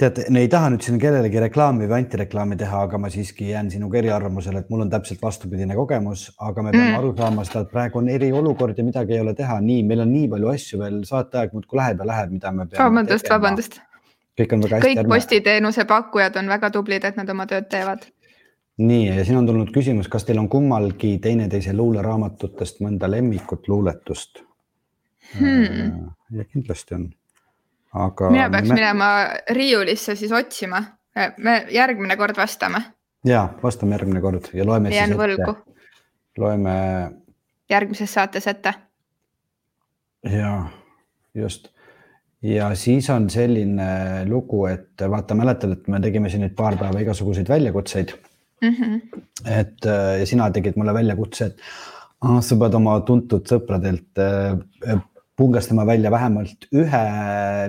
tead, ei taha nüüd siin kellelegi reklaami või antireklaami teha, aga ma siiski jään sinuga eriarvamusele, et mul on täpselt vastupidine kogemus, aga me peame mm. aru saama seda, et praegu on eriolukord ja midagi ei ole teha, nii, meil on nii palju asju veel, saateaeg muudkui läheb ja läheb, mida me peame. vabandust, vabandust. kõik on väga hästi. kõik postiteenuse pakkujad on väga tublid, et nad oma tööd teevad. nii, ja siin on tulnud küsimus, kas teil on kummalgi teineteise luuleraamatutest mõnda lemmikut luuletust hmm.? ja kindlasti on aga. mina peaks me... minema riiulisse siis otsima. me järgmine kord vastame. ja vastame järgmine kord ja loeme. jään võlgu. loeme. järgmises saates ette. ja just ja siis on selline lugu, et vaata, mäletad, et me tegime siin nüüd paar päeva igasuguseid väljakutseid mm. -hmm. et ja sina tegid mulle väljakutse, et ah, sa pead oma tuntud sõpradelt pungastama välja vähemalt ühe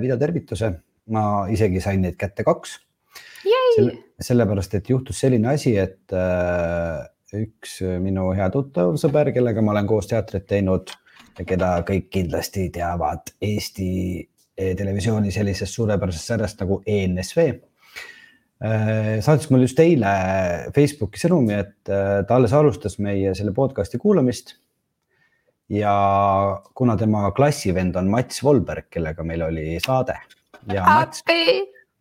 videotervituse. ma isegi sain neid kätte kaks. Selle, sellepärast, et juhtus selline asi, et äh, üks minu hea tuttav sõber, kellega ma olen koos teatrit teinud ja keda kõik kindlasti teavad Eesti eh, televisiooni sellisest suurepärasest sarjast nagu ENSV äh, saatis mulle just eile Facebooki sõnumi, et äh, ta alles alustas meie selle podcast'i kuulamist ja kuna tema klassivend on Mats Volberg, kellega meil oli saade ja Mats,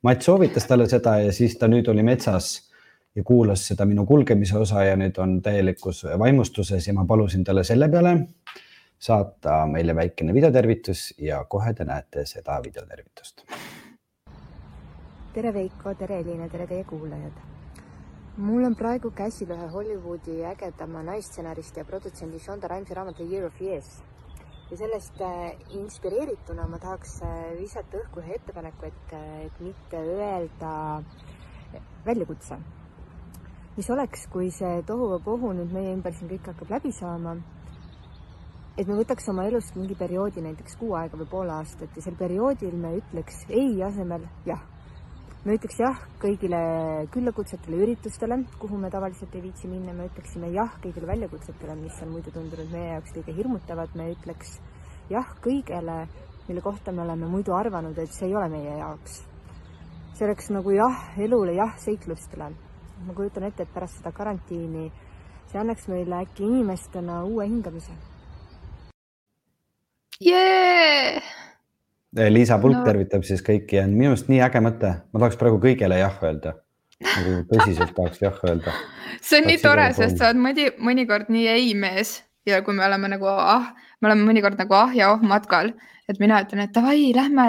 Mats soovitas talle seda ja siis ta nüüd oli metsas ja kuulas seda minu kulgemise osa ja nüüd on täielikus vaimustuses ja ma palusin talle selle peale saata meile väikene videotervitus ja kohe te näete seda videotervitust. tere, Veiko, tere, Elina, tere teie kuulajad mul on praegu käsil ühe Hollywoodi ägedama naisstsenaristi ja produtsendi Shonda Rhimesi raamat The Year of Yes. ja sellest äh, inspireerituna ma tahaks äh, visata õhku ühe ettepaneku, et, äh, et mitte öelda väljakutse. mis oleks, kui see tohuvabohu nüüd meie ümber siin kõik hakkab läbi saama, et me võtaks oma elust mingi perioodi, näiteks kuu aega või pool aastat ja sel perioodil me ütleks ei asemel jah me ütleks jah kõigile küllakutsetele üritustele, kuhu me tavaliselt ei viitsi minna, me ütleksime jah kõigile väljakutsetele, mis on muidu tundunud meie jaoks kõige hirmutavad, me ütleks jah kõigele, mille kohta me oleme muidu arvanud, et see ei ole meie jaoks. see oleks nagu jah elule, jah seiklustele. ma kujutan ette, et pärast seda karantiini see annaks meile äkki inimestena uue hingamise yeah!. Liisa Pulk no. tervitab siis kõiki ja minu arust nii äge mõte, ma tahaks praegu kõigele jah öelda. nagu tõsiselt tahaks jah öelda. see on tahaks nii tore, sest sa oled mõni, mõnikord nii ei mees ja kui me oleme nagu ah, me oleme mõnikord nagu ah ja oh matkal, et mina ütlen, et davai, lähme,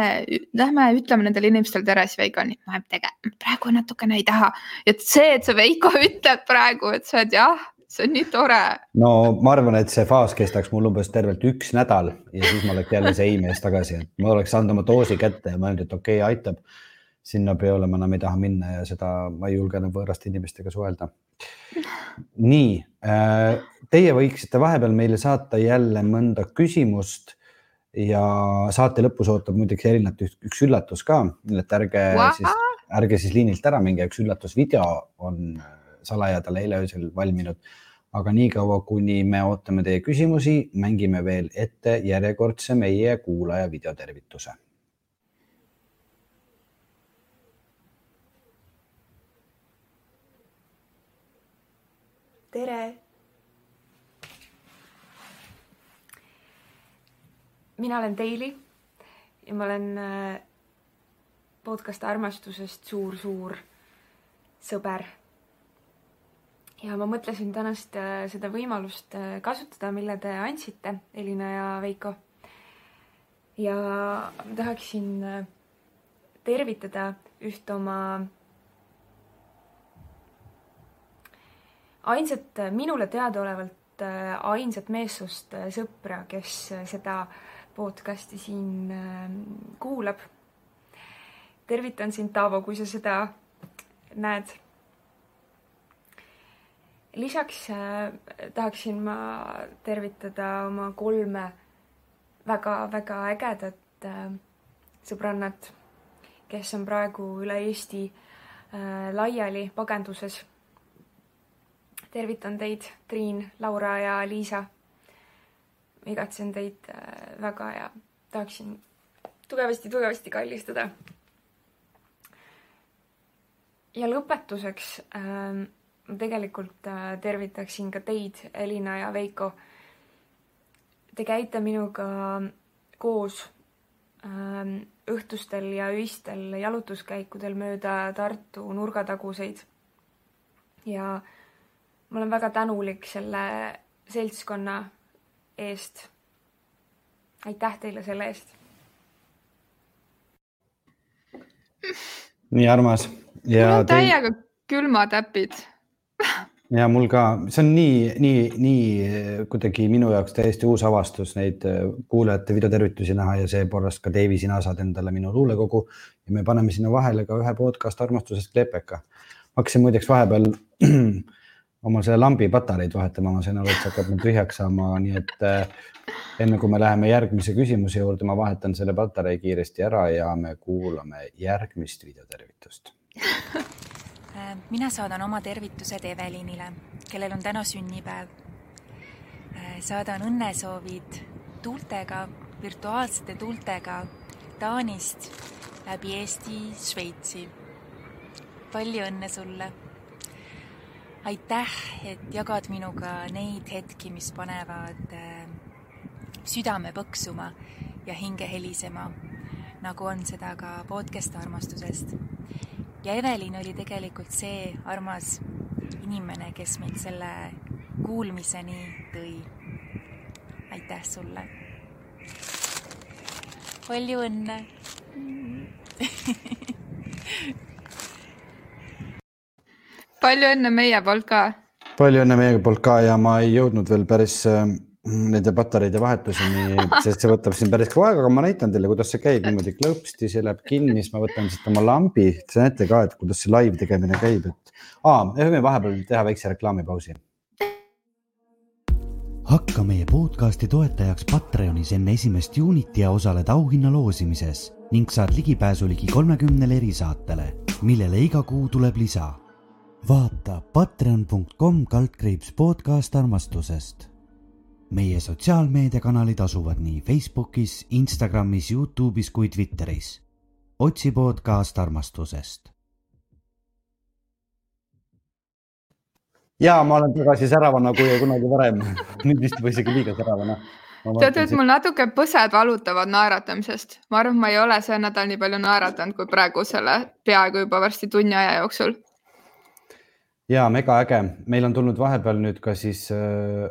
lähme ütleme nendele inimestele tere, siis Veiko on, ma tegelikult praegu natukene ei taha. et see, et sa Veiko ütled praegu, et sa oled jah see on nii tore. no ma arvan, et see faas kestaks mul umbes tervelt üks nädal ja siis ma oleks jälle see ei-mees tagasi, et ma oleks saanud oma doosi kätte ja mõelnud, et okei okay,, aitab. sinna peole ma enam ei taha minna ja seda ma ei julge enam võõraste inimestega suhelda. nii, äh, teie võiksite vahepeal meile saata jälle mõnda küsimust ja saate lõpus ootab muideks erinevat üks üllatus ka, et ärge wow. siis, ärge siis liinilt ära minge, üks üllatusvideo on salajadal eile öösel valminud aga niikaua, kuni me ootame teie küsimusi, mängime veel ette järjekordse meie kuulaja videotervituse. tere. mina olen Daily ja ma olen äh, podcast armastusest suur-suur sõber ja ma mõtlesin tänast äh, seda võimalust äh, kasutada, mille te andsite, Elina ja Veiko. ja tahaksin äh, tervitada üht oma ainsat, minule teadaolevalt ainsat meessoost sõpra, kes seda podcast'i siin kuulab. tervitan sind, Taavo, kui sa seda näed lisaks äh, tahaksin ma tervitada oma kolme väga-väga ägedat äh, sõbrannat, kes on praegu üle Eesti äh, laiali pagenduses. tervitan teid, Triin, Laura ja Liisa. igatsen teid väga ja tahaksin tugevasti-tugevasti kallistada. ja lõpetuseks äh, ma tegelikult äh, tervitaksin ka teid, Elina ja Veiko. Te käite minuga koos ähm, õhtustel ja öistel jalutuskäikudel mööda Tartu nurgataguseid. ja ma olen väga tänulik selle seltskonna eest. aitäh teile selle eest. nii armas. mul on täiega külmatäpid ja mul ka, see on nii, nii, nii kuidagi minu jaoks täiesti uus avastus neid äh, kuulajate videotervitusi näha ja seepärast ka Deivi, sina saad endale minu luulekogu ja me paneme sinna vahele ka ühe podcast armastusest Klepeka. ma hakkasin muideks vahepeal oma selle lambi patareid vahetama, ma sain aru, et see hakkab nüüd tühjaks saama, nii et äh, enne kui me läheme järgmise küsimuse juurde, ma vahetan selle patarei kiiresti ära ja me kuulame järgmist videotervitust mina saadan oma tervitused Evelinile, kellel on täna sünnipäev. Äh, saadan õnnesoovid tuultega, virtuaalsete tuultega Taanist läbi Eesti Šveitsi. palju õnne sulle! aitäh, et jagad minuga neid hetki, mis panevad äh, südame põksuma ja hinge helisema, nagu on seda ka podcast armastusest ja Evelin oli tegelikult see armas inimene, kes mind selle kuulmiseni tõi. aitäh sulle. palju õnne palju õnne meie poolt ka. palju õnne meie poolt ka ja ma ei jõudnud veel päris äh, nende patareide vahetuseni, sest see võtab siin päris kaua aega, aga ma näitan teile, kuidas see käib niimoodi klõpsti, see läheb kinni, siis ma võtan siit oma lambi, te näete ka, et kuidas see live tegemine käib, et me võime vahepeal teha väikse reklaamipausi. hakka meie podcasti toetajaks Patreonis enne esimest juunit ja osaled auhinna loosimises ning saad ligipääsu ligi kolmekümnele erisaatele, millele iga kuu tuleb lisa. vaata patreon.com kaldkriips podcast armastusest meie sotsiaalmeediakanalid asuvad nii Facebookis, Instagramis, Youtube'is kui Twitteris. otsi podcast armastusest. ja ma olen tagasi säravana kui kunagi varem nüüd vist juba isegi liiga säravana. tead, et mul natuke põsed valutavad naeratamisest, ma arvan, et ma ei ole see nädal nii palju naeratanud kui praegu selle peaaegu juba varsti tunni aja jooksul. ja mega äge, meil on tulnud vahepeal nüüd ka siis äh,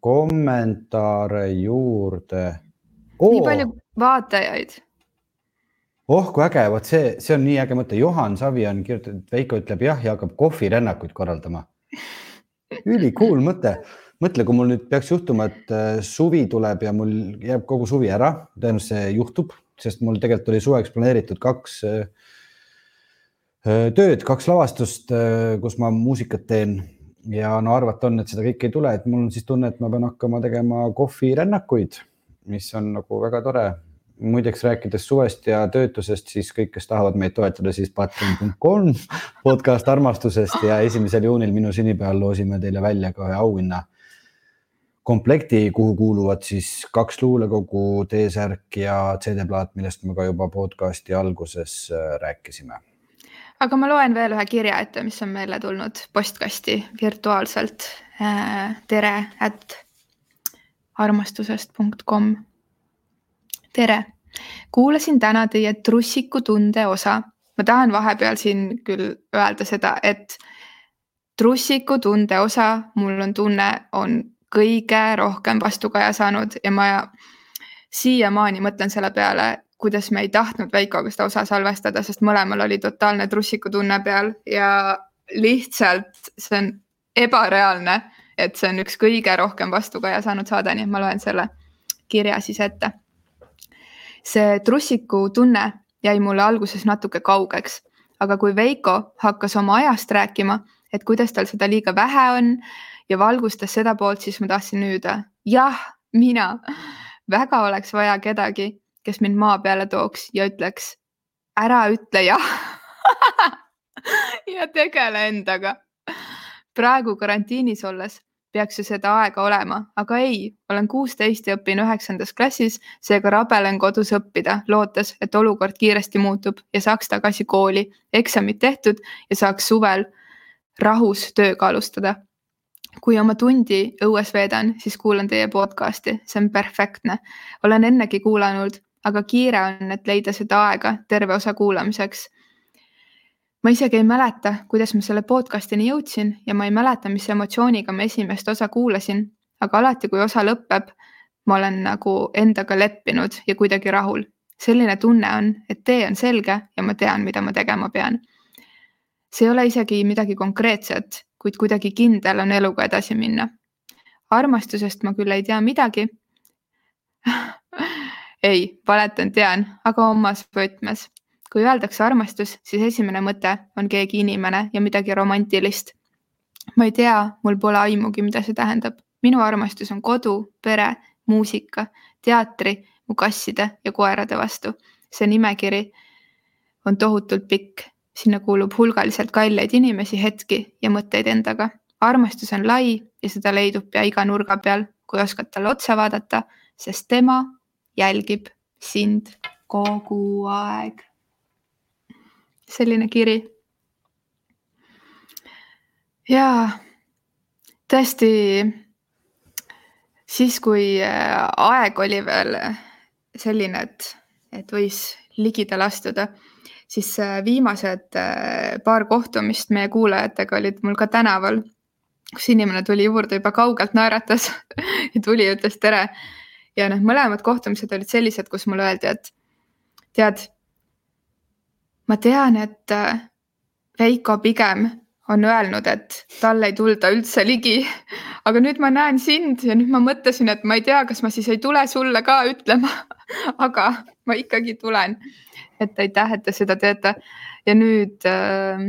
kommentaare juurde oh!. nii palju vaatajaid. oh kui äge, vot see, see on nii äge mõte. Juhan Savi on kirjutanud, Veiko ütleb jah ja hakkab kohvirännakuid korraldama. ülikool mõte. mõtle, kui mul nüüd peaks juhtuma, et suvi tuleb ja mul jääb kogu suvi ära, tõenäoliselt see juhtub, sest mul tegelikult oli suveks planeeritud kaks tööd, kaks lavastust, kus ma muusikat teen ja no arvata on, et seda kõike ei tule, et mul on siis tunne, et ma pean hakkama tegema kohvirännakuid, mis on nagu väga tore. muideks rääkides suvest ja töötusest, siis kõik, kes tahavad meid toetada, siis patreon.com podcast armastusest ja esimesel juunil minu sünnipäeval loosime teile välja ka ühe auhinna komplekti, kuhu kuuluvad siis kaks luulekogu, T-särk ja CD-plaat, millest me ka juba podcast'i alguses äh, rääkisime aga ma loen veel ühe kirja ette, mis on meile tulnud postkasti virtuaalselt. Äh, tere, at armastusest.com. tere, kuulasin täna teie trussiku tunde osa. ma tahan vahepeal siin küll öelda seda, et trussiku tunde osa, mul on tunne, on kõige rohkem vastukaja saanud ja ma siiamaani mõtlen selle peale, kuidas me ei tahtnud Veikoga seda osa salvestada, sest mõlemal oli totaalne trussikutunne peal ja lihtsalt see on ebareaalne, et see on üks kõige rohkem vastukaja saanud saade, nii et ma loen selle kirja siis ette. see trussikutunne jäi mulle alguses natuke kaugeks, aga kui Veiko hakkas oma ajast rääkima, et kuidas tal seda liiga vähe on ja valgustas seda poolt, siis ma tahtsin hüüda, jah, mina. väga oleks vaja kedagi, kes mind maa peale tooks ja ütleks, ära ütle jah ja tegele endaga. praegu karantiinis olles peaks ju seda aega olema, aga ei, olen kuusteist ja õpin üheksandas klassis, seega rabelen kodus õppida, lootes, et olukord kiiresti muutub ja saaks tagasi kooli, eksamid tehtud ja saaks suvel rahus tööga alustada. kui oma tundi õues veedan, siis kuulan teie podcast'i, see on perfektne. olen ennegi kuulanud, aga kiire on, et leida seda aega terve osa kuulamiseks ma isegi ei mäleta, kuidas ma selle podcast'ini jõudsin ja ma ei mäleta, mis emotsiooniga ma esimest osa kuulasin, aga alati, kui osa lõpeb, ma olen nagu endaga leppinud ja kuidagi rahul. selline tunne on, et tee on selge ja ma tean, mida ma tegema pean. see ei ole isegi midagi konkreetset, kuid kuidagi kindel on eluga edasi minna. armastusest ma küll ei tea midagi ei, valetan, tean, aga omas võtmes kui öeldakse armastus, siis esimene mõte on keegi inimene ja midagi romantilist. ma ei tea, mul pole aimugi, mida see tähendab. minu armastus on kodu, pere, muusika, teatri, mu kasside ja koerade vastu. see nimekiri on tohutult pikk, sinna kuulub hulgaliselt kalleid inimesi, hetki ja mõtteid endaga. armastus on lai ja seda leidub pea iga nurga peal, kui oskad talle otsa vaadata, sest tema jälgib sind kogu aeg selline kiri. ja tõesti siis, kui äh, aeg oli veel selline, et, et võis ligidale astuda, siis äh, viimased äh, paar kohtumist meie kuulajatega olid mul ka tänaval, kus inimene tuli juurde juba kaugelt naeratas ja tuli ja ütles tere. Ja need mõlemad kohtumised olid sellised, kus mulle öeldi, et tead ma tean, et äh, Veiko pigem on öelnud, et talle ei tulda üldse ligi. aga nüüd ma näen sind ja nüüd ma mõtlesin, et ma ei tea, kas ma siis ei tule sulle ka ütlema aga ma ikkagi tulen. et aitäh, et te seda teete ja nüüd äh,,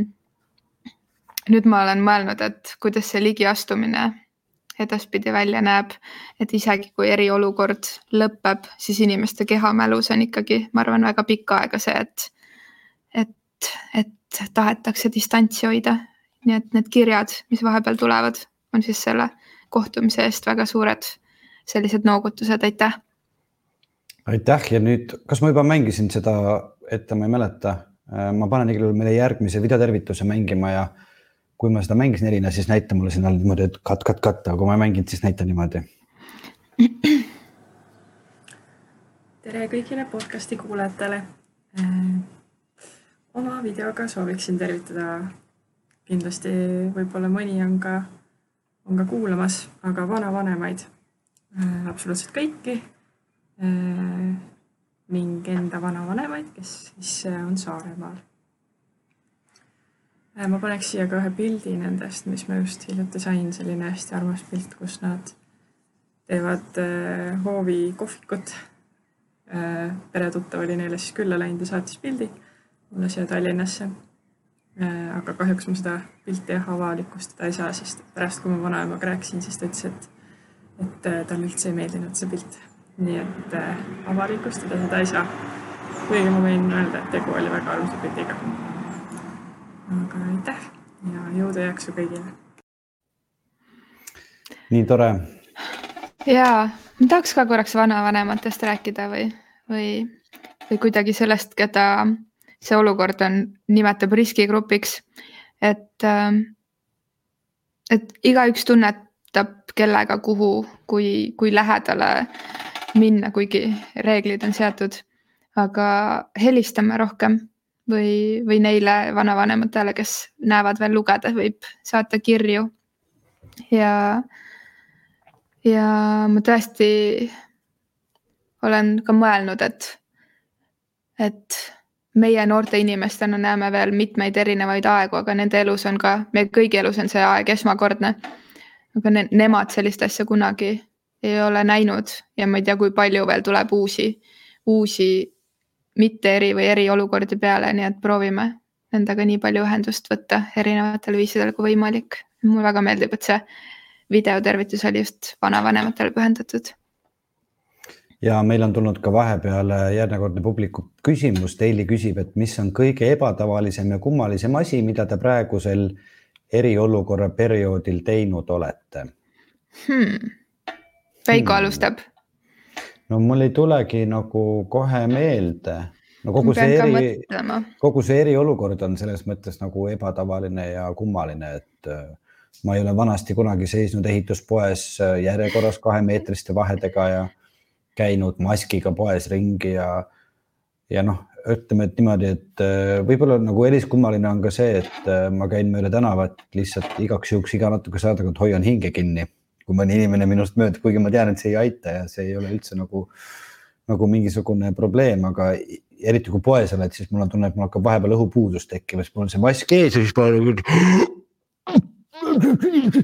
nüüd ma olen mõelnud, et kuidas see ligiastumine edaspidi välja näeb, et isegi kui eriolukord lõpeb, siis inimeste kehamälus on ikkagi, ma arvan, väga pikka aega see, et et, et tahetakse distantsi hoida. nii et need kirjad, mis vahepeal tulevad, on siis selle kohtumise eest väga suured sellised noogutused, aitäh. aitäh ja nüüd, kas ma juba mängisin seda ette, ma ei mäleta. ma panen igal juhul meile järgmise videotervituse mängima ja kui ma seda mängisin Elina, siis näita mulle siin all niimoodi, et cut, cut, cut, aga kui ma ei mänginud, siis näita niimoodi. tere kõigile podcasti kuulajatele oma videoga sooviksin tervitada kindlasti võib-olla mõni on ka, on ka kuulamas, aga vanavanemaid äh,, absoluutselt kõiki äh, ning enda vanavanemaid, kes siis äh, on Saaremaal äh,. Ma paneks siia ka ühe pildi nendest, mis ma just hiljuti sain, selline hästi armas pilt, kus nad teevad äh, hoovi kohvikut äh,. peretuttav oli neile siis külla läinud ja saatis pildi mulle siia Tallinnasse. Äh, aga kahjuks ma seda pilti jah avalikustada ei saa, sest pärast, kui ma vanaemaga rääkisin, siis ta ütles, et, et äh, talle üldse ei meeldinud see pilt. nii et äh, avalikustada seda ei saa. kuigi ma võin öelda, et tegu oli väga armsa pildiga. Aga aitäh ja jõudu ja jaksu kõigile. nii tore. ja ma tahaks ka korraks vanavanematest rääkida või, või, või kuidagi sellest, keda see olukord on, nimetab riskigrupiks. et, ähm, et igaüks tunnetab, kellega, kuhu, kui, kui lähedale minna, kuigi reeglid on seatud. aga helistame rohkem või, või neile vanavanematele, kes näevad veel lugeda, võib saata kirju. ja, ja ma tõesti olen ka mõelnud, et, et meie noorte inimestena näeme veel mitmeid erinevaid aegu, aga nende elus on ka, meie kõigi elus on see aeg esmakordne. aga ne nemad sellist asja kunagi ei ole näinud ja ma ei tea, kui palju veel tuleb uusi, uusi mitte eri või eriolukordi peale, nii et proovime, nendega nii palju ühendust võtta erinevatel viisidel kui võimalik. mulle väga meeldib, et see videotervitus oli just vanavanematele pühendatud ja meil on tulnud ka vahepeal järjekordne publiku küsimus. Teili küsib, et mis on kõige ebatavalisem ja kummalisem asi, mida te praegusel eriolukorra perioodil teinud olete hmm.? Veiko hmm. alustab. No mul ei tulegi nagu kohe meelde. no kogu see eri, kogu see eriolukord on selles mõttes nagu ebatavaline ja kummaline, et äh, ma ei ole vanasti kunagi seisnud ehituspoes äh, järjekorras kahemeetriste vahedega ja käinud maskiga poes ringi ja, ja noh, ütleme, et niimoodi, et äh, võib-olla nagu eriskummaline on ka see, et ma käin mööda tänavat lihtsalt igaks juhuks iga natukese aja tagant hoian hinge kinni, kui mõni inimene minust möödub, kuigi ma tean, et see ei aita ja see ei ole üldse nagu, nagu mingisugune probleem, aga eriti kui poes oled, siis mul on tunne, et mul hakkab vahepeal õhupuudus tekkima, siis mul on see mask ees ja siis ma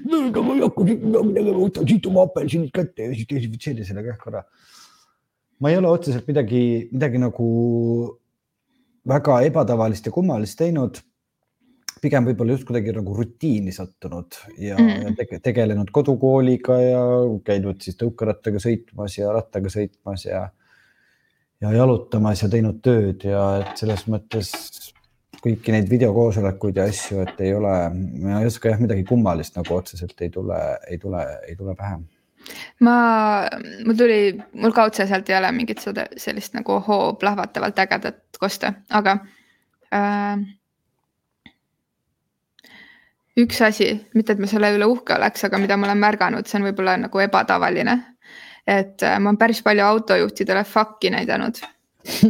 mööda, ma ei hakka midagi, võtan siit oma apelsinid kätte ja siis desinfitseerin selle kähku ära ma ei ole otseselt midagi, midagi nagu väga ebatavalist ja kummalist teinud. Pigem võib-olla just kuidagi nagu rutiini sattunud ja mm. tege, tegelenud kodukooliga ja käinud siis tõukerattaga sõitmas ja rattaga sõitmas ja, ja jalutamas ja teinud tööd ja et selles mõttes kõiki neid videokoosolekuid ja asju, et ei ole, ma ei oska jah, midagi kummalist nagu otseselt ei tule, ei tule, ei tule pähe ma, mul tuli, mul ka otseselt ei ole mingit seda sellist nagu ohoo plahvatavalt ägedat kosta, aga äh, üks asi, mitte et ma selle üle uhke oleks, aga mida ma olen märganud, see on võib-olla nagu ebatavaline. et äh, ma olen päris palju autojuhtidele fuck'i näidanud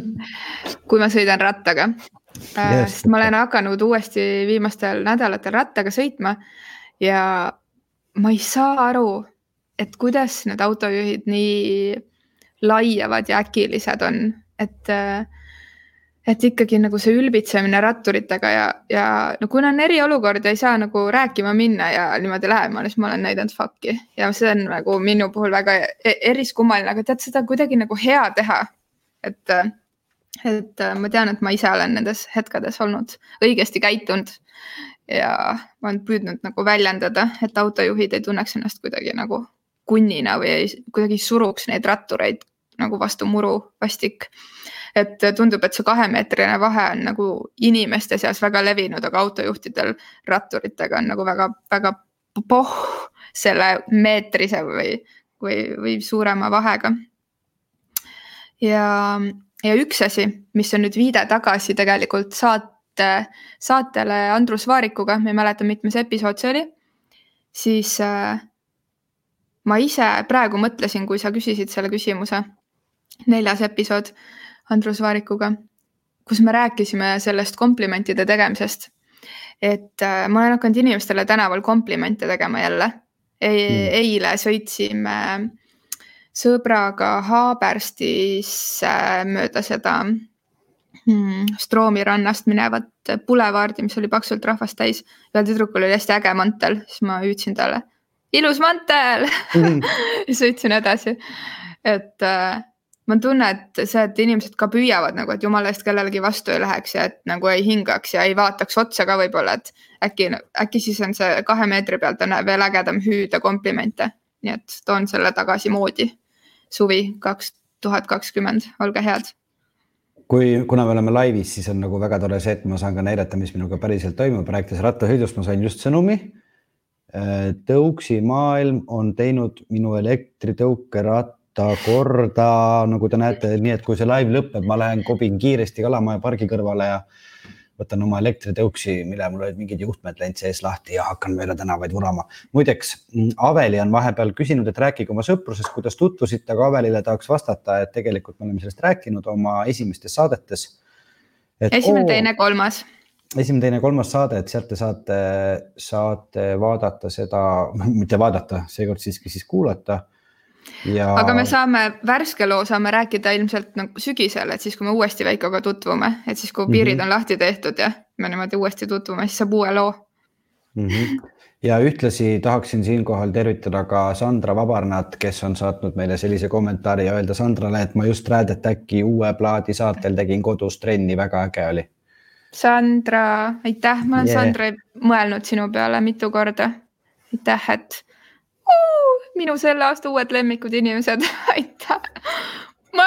kui ma sõidan rattaga äh,. sest ma olen hakanud uuesti viimastel nädalatel rattaga sõitma ja ma ei saa aru et kuidas need autojuhid nii laiavad ja äkilised on, et et ikkagi nagu see ülbitsemine ratturitega ja, ja no kuna on eriolukord ja ei saa nagu rääkima minna ja niimoodi lähemale, siis ma olen näidanud fuck'i ja see on nagu minu puhul väga e-, eriskummaline, aga tead seda kuidagi nagu hea teha. et, et ma tean, et ma ise olen nendes hetkedes olnud õigesti käitunud ja ma olen püüdnud nagu väljendada, et autojuhid ei tunneks ennast kuidagi nagu kunnina või ei, kuidagi suruks neid rattureid nagu vastu muru vastik. Et tundub, et see kahemeetrine vahe on nagu inimeste seas väga levinud, aga autojuhtidel ratturitega on nagu väga-väga pohh selle meetrise või, või, või suurema vahega. ja, ja üks asi, mis on nüüd viide tagasi tegelikult saate, saatele Andrus Vaarikuga, ma ei mäleta, mitmes episood see oli, siis äh, ma ise praegu mõtlesin, kui sa küsisid selle küsimuse, neljas episood Andrus Vaarikuga, kus me rääkisime sellest komplimentide tegemisest. et äh, ma olen hakanud inimestele tänaval komplimente tegema jälle e. Mm. eile sõitsime sõbraga Haaberstis äh, mööda seda hmm, Stroomi rannast minevat pulevaardi, mis oli paksult rahvast täis. ühel tüdrukul oli hästi äge mantel, siis ma hüüdsin talle ilus mantel mm. sõitsin edasi. et äh, ma tunnen, et see, et inimesed ka püüavad nagu, et jumala eest kellelegi vastu ei läheks ja et nagu ei hingaks ja ei vaataks otsa ka võib-olla, et äkki, äkki siis on see kahe meetri pealt on veel ägedam hüüda komplimente. nii et toon selle tagasi moodi. suvi kaks tuhat kakskümmend, olge head kui, kuna me oleme laivis, siis on nagu väga tore see, et ma saan ka näidata, mis minuga päriselt toimub, rääkides rattasõidust, ma sain just sõnumi Äh, tõuksi maailm on teinud minu elektritõukeratta korda, nagu te näete, nii et kui see live lõpeb, ma lähen kobin kiiresti Kalamaja pargi kõrvale ja võtan oma elektritõuksi, mille mul olid mingid juhtmed läinud sees lahti ja hakkan mööda tänavaid vurama. muideks Aveli on vahepeal küsinud, et rääkige oma sõprusest, kuidas tutvusite, aga Avelile tahaks vastata, et tegelikult me oleme sellest rääkinud oma esimestes saadetes. esimene, teine, kolmas esimene, teine, kolmas saade, et sealt te saate, saate vaadata seda, mitte vaadata, seekord siiski siis kuulata. Ja... aga me saame värske loo saame rääkida ilmselt nagu sügisel, et siis, kui me uuesti Veikoga tutvume, et siis, kui piirid mm -hmm. on lahti tehtud ja me niimoodi uuesti tutvume, siis saab uue loo mm. -hmm. ja ühtlasi tahaksin siinkohal tervitada ka Sandra Vabarnat, kes on saatnud meile sellise kommentaari ja öelda Sandrale, et ma just Räädet äkki uue plaadi saatel tegin kodus trenni, väga äge oli Sandra, aitäh, ma olen Yeah. Sandra mõelnud sinu peale mitu korda. aitäh, et minu selle aasta uued lemmikud inimesed, aitäh. ma,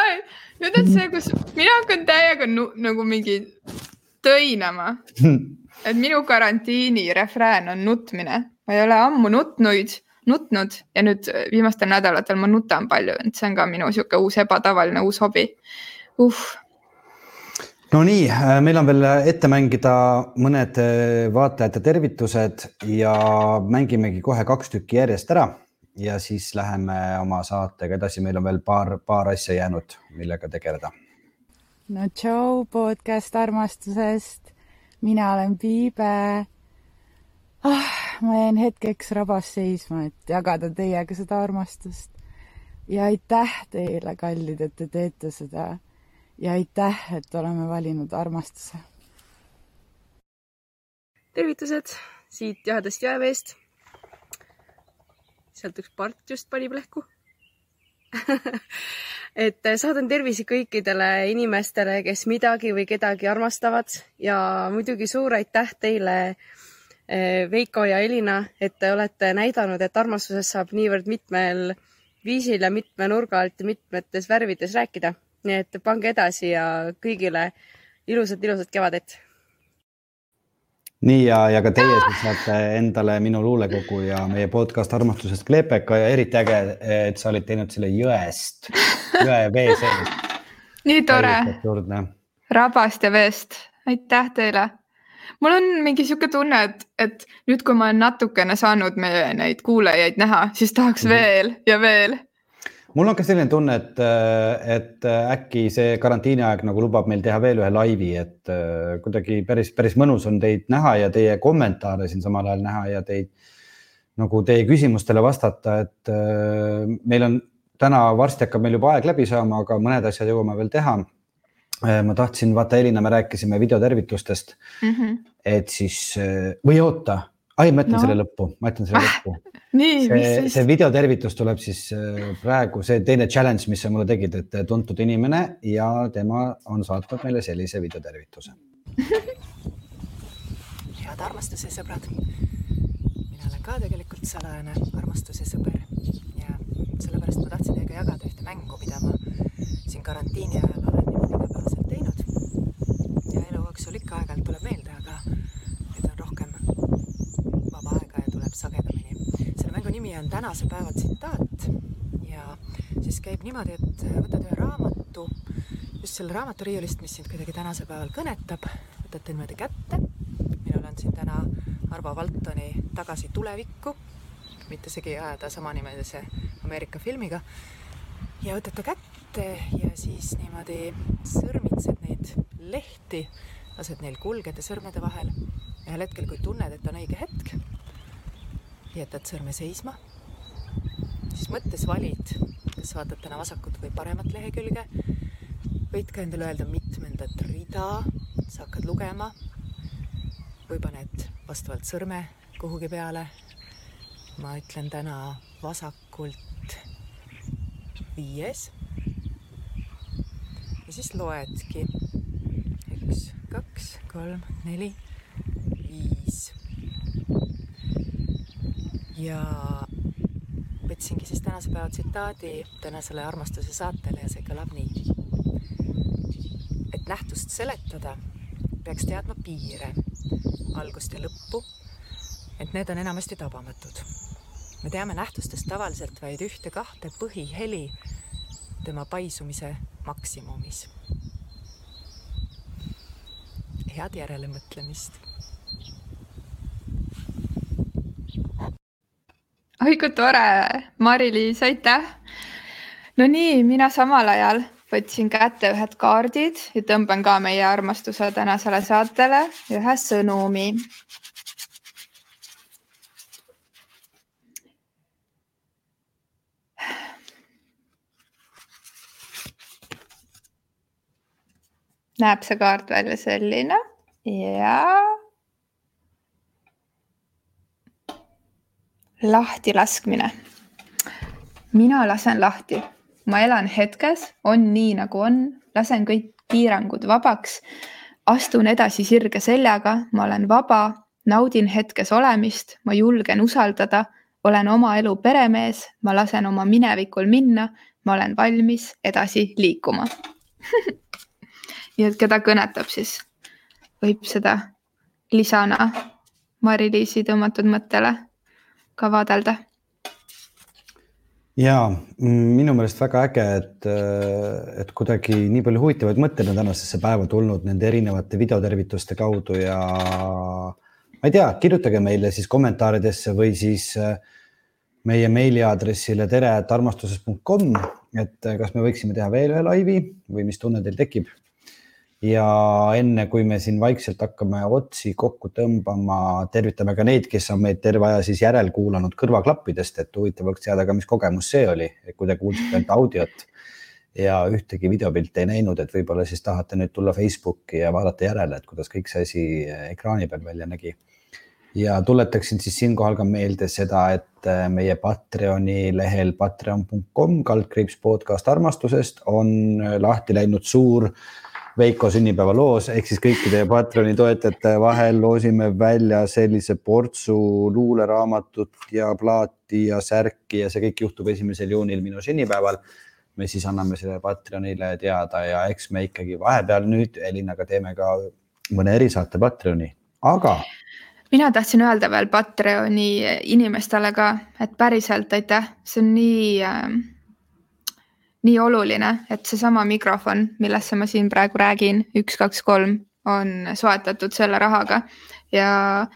nüüd on see, kus mina hakkan täiega nagu mingi töinama, et minu karantiini refrään on nutmine, ma ei ole ammu nutnuid, nutnud ja nüüd viimastel nädalatel ma nutan palju, et see on ka minu sihuke uus ebatavaline uus hobi. Uh. no nii, meil on veel ette mängida mõned äh, vaatajate tervitused ja mängimegi kohe kaks tükki järjest ära ja siis läheme oma saatega edasi, meil on veel paar, paar asja jäänud, millega tegeleda. no tšau, podcast armastusest. mina olen Piibe ah, ma jäin hetkeks rabas seisma, et jagada teiega seda armastust. ja aitäh teile, kallid, et te teete seda. ja aitäh, et oleme valinud armastuse. tervitused siit jahedast jääveest. Sealt üks part just pani plehku et saadan tervisi kõikidele inimestele, kes midagi või kedagi armastavad ja muidugi suur aitäh teile Eh, Veiko ja Elina, et te olete näidanud, et armastusest saab niivõrd mitmel viisil ja mitme nurga alt ja mitmetes värvides rääkida. nii et pange edasi ja kõigile ilusat, ilusat kevadet. Nii ja, ja ka teie siis saate endale minu luulekogu ja meie podcast armastusest kleepeka ja eriti äge, et sa olid teinud selle jõest, jõe vee sees. nii tore. rabast ja veest, aitäh teile mul on mingi sihuke tunne, et, et nüüd, kui ma olen natukene saanud meie neid kuulajaid näha, siis tahaks mm -hmm. veel ja veel. Mul on ka selline tunne, et, et äkki see karantiiniaeg nagu lubab meil teha veel ühe laivi, et kuidagi päris, päris mõnus on teid näha ja teie kommentaare siin samal ajal näha ja teid nagu teie küsimustele vastata, et meil on täna varsti hakkab meil juba aeg läbi saama, aga mõned asjad jõuame veel teha Äh, ma tahtsin, vaata Elina, me rääkisime videotervitustest mm. -hmm. et siis või oota, ai, ma ütlen no. selle lõppu, ma ütlen selle ah, lõppu. see, see videotervitus tuleb siis äh, praegu, see teine challenge, mis sa mulle tegid, et tuntud inimene ja tema on saatnud meile sellise videotervituse head armastuse sõbrad. mina olen ka tegelikult salajane armastuse sõber ja sellepärast ma tahtsin teiega jagada ühte mängu, mida ma siin karantiini ajal olen niimoodi igapäevaselt teinud. ja elu jooksul ikka aeg-ajalt tuleb meelde, aga nüüd on rohkem vaba aega ja tuleb sagedamini. selle mängu nimi on tänase päeva tsitaat ja siis käib niimoodi, et võtad ühe raamatu, just selle raamatu riiulist, mis sind kuidagi tänasel päeval kõnetab, võtad ta niimoodi kätte. minul on siin täna Arvo Valtoni Tagasi tulevikku, mitte segi ajada samanimelise Ameerika filmiga ja võtad ta kätte ja siis niimoodi sõrmitsed neid lehti, lased neil kulgeda sõrmede vahel. ühel hetkel, kui tunned, et on õige hetk, jätad sõrme seisma, siis mõttes valid, kas vaatad täna vasakut või paremat lehekülge. võid ka endale öelda mitmendat rida sa hakkad lugema või paned vastavalt sõrme kuhugi peale. ma ütlen täna vasakult viies ja siis loedki. üks, kaks, kolm, neli, viis. Ja võtsingi siis tänase päeva tsitaadi tänasele armastuse saatele ja see kõlab nii. et nähtust seletada, peaks teadma piire, algust ja lõppu. et need on enamasti tabamatud. me teame nähtustest tavaliselt vaid ühte-kahte põhiheli tema paisumise maksimumis. head järelemõtlemist. Oi kui tore, Mari-Liis, aitäh. no nii, mina samal ajal võtsin kätte ühed kaardid ja tõmban ka meie armastuse tänasele saatele ühe sõnumi näeb see kaart välja selline ja lahtilaskmine. mina lasen lahti, ma elan hetkes, on nii nagu on, lasen kõik piirangud vabaks. astun edasi sirge seljaga, ma olen vaba, naudin hetkes olemist, ma julgen usaldada, olen oma elu peremees, ma lasen oma minevikul minna, ma olen valmis edasi liikuma. Nii et keda kõnetab, siis? Võib seda lisana Mari-Liisi tõmmatud mõttele ka vaadelda. Ja minu meelest väga äge, et, et kuidagi nii palju huvitavaid mõtteid on tänasesse päeva tulnud nende erinevate videotervituste kaudu ja ma ei tea, kirjutage meile siis kommentaaridesse või siis äh, meie meiliaadressile tere.armastuses.com, et kas me võiksime teha veel ühe laivi või mis tunne teil tekib ja enne kui me siin vaikselt hakkame otsi kokku tõmbama, tervitame ka neid, kes on meid terve aja siis järelkuulanud kõrvaklappidest, et huvitav oleks teada ka, mis kogemus see oli, kui te kuulsite ainult audiot ja ühtegi videopilti ei näinud, et võib-olla siis tahate nüüd tulla Facebooki ja vaadata järele, et kuidas kõik see asi ekraani peal välja nägi. ja tuletaksin siis siinkohal ka meelde seda, et meie Patreoni lehel patreon.com kaldkriips podcast armastusest on lahti läinud suur äh, Veiko sünnipäeva loos ehk siis kõikide Patreoni toetajate vahel loosime välja sellise portsu luuleraamatut ja plaati ja särki ja see kõik juhtub esimesel juunil minu sünnipäeval. me siis anname selle Patreonile teada ja eks me ikkagi vahepeal nüüd Elinaga teeme ka mõne erisaate Patreoni, aga mina tahtsin öelda veel Patreoni inimestele ka, et päriselt aitäh, see on nii äh, nii oluline, et seesama mikrofon, millesse ma siin praegu räägin, üks, kaks, kolm, on soetatud selle rahaga ja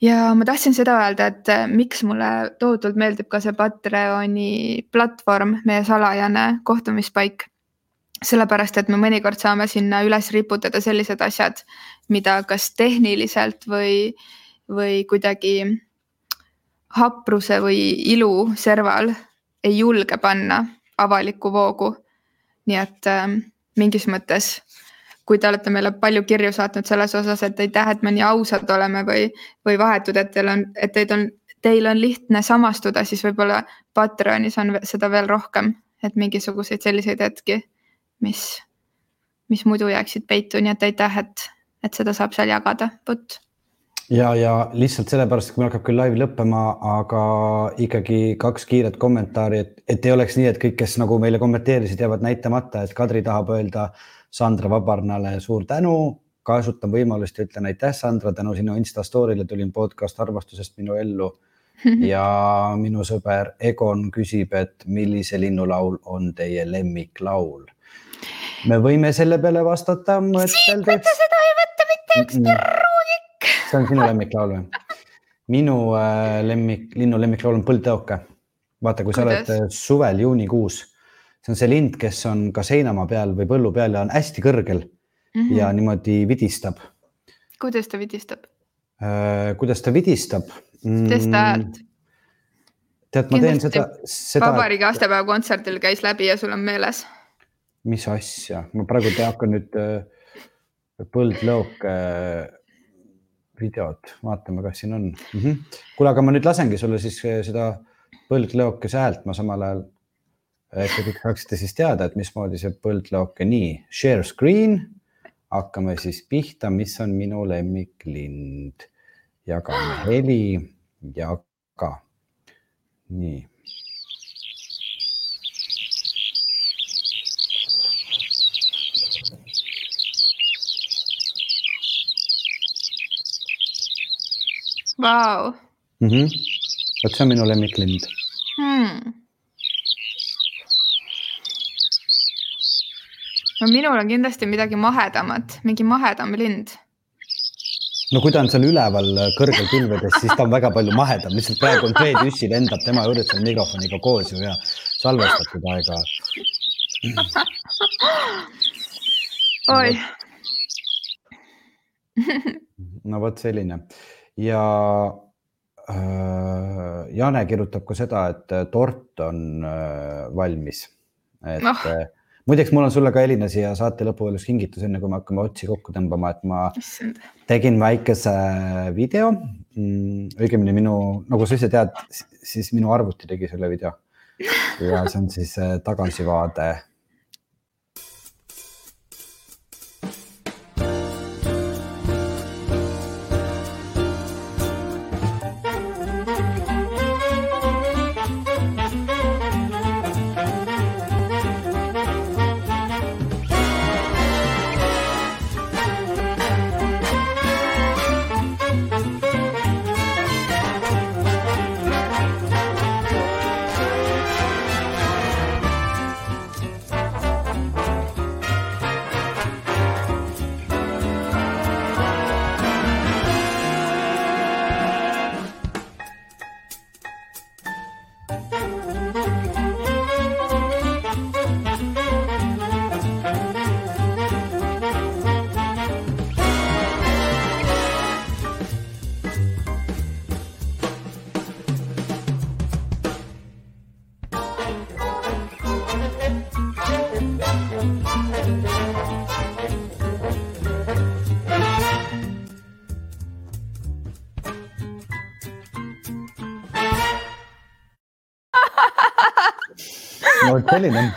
ja ma tahtsin seda öelda, et miks mulle tohutult meeldib ka see Patreoni platvorm, meie salajane kohtumispaik. sellepärast, et me mõnikord saame sinna üles riputada sellised asjad, mida kas tehniliselt või, või kuidagi hapruse või ilu serval ei julge panna avalikku voogu. nii et äh, mingis mõttes, kui te olete meile palju kirju saatnud selles osas, et aitäh, et me nii ausad oleme või, või vahetud, et teil on, et teid on, teil on lihtne samastuda, siis võib-olla Patreonis on seda veel rohkem, et mingisuguseid selliseid hetki, mis, mis muidu jääksid peitu, nii et aitäh, et, et seda saab seal jagada, vot ja, ja lihtsalt sellepärast, kui meil hakkab küll live lõppema, aga ikkagi kaks kiiret kommentaari, et, et ei oleks nii, et kõik, kes nagu meile kommenteerisid, jäävad näitamata, et Kadri tahab öelda Sandra Vabarnale suur tänu, kasutan võimalust ja ütlen aitäh, Sandra, tänu sinu Insta story'le tulin podcast armastusest minu ellu. ja minu sõber Egon küsib, et millise linnulaul on teie lemmiklaul? me võime selle peale vastata mõteldes. seda ei võta mitte ükski ruudik see on sinu lemmiklaul või? minu äh, lemmik, linnu lemmiklaul on Põldtõoke. vaata, kui sa Kuidas? oled äh, suvel juunikuus, see on see lind, kes on ka seinamaa peal või põllu peal ja on hästi kõrgel mm -hmm. ja niimoodi vidistab. kuidas ta vidistab äh,? kuidas ta vidistab mm.? testa häält. tead, ma teen seda, seda. vabariigi aastapäeva kontserdil käis läbi ja sul on meeles? mis asja, ma praegu hakkan nüüd äh, põldlõoke videot, vaatame, kas siin on. Mm. -hmm. kuule, aga ma nüüd lasengi sulle siis eh, seda põldleokese häält, ma samal ajal, et te kõik saaksite siis teada, et mismoodi see põldleoke, nii, share screen, hakkame siis pihta, mis on minu lemmiklind, jagame heli, jaga, nii Vau. Mhm. vot see on minu lemmiklind hmm.. no minul on kindlasti midagi mahedamat, mingi mahedam lind. no kui ta on seal üleval kõrgel pilvedes, siis ta on väga palju mahedam, lihtsalt praegu on Fred Jüssi lendab tema juures seal mikrofoniga koos ju ja salvestatud aega. oi. no vot selline ja äh, Jane kirjutab ka seda, et äh, tort on äh, valmis. et oh. äh, muideks, mul on sulle ka Elina siia saate lõpul üks kingitus, enne kui me hakkame otsi kokku tõmbama, et ma Issand. tegin väikese video mm,. õigemini minu, nagu sa ise tead, siis minu arvuti tegi selle video ja see on siis äh, tagasivaade vot selline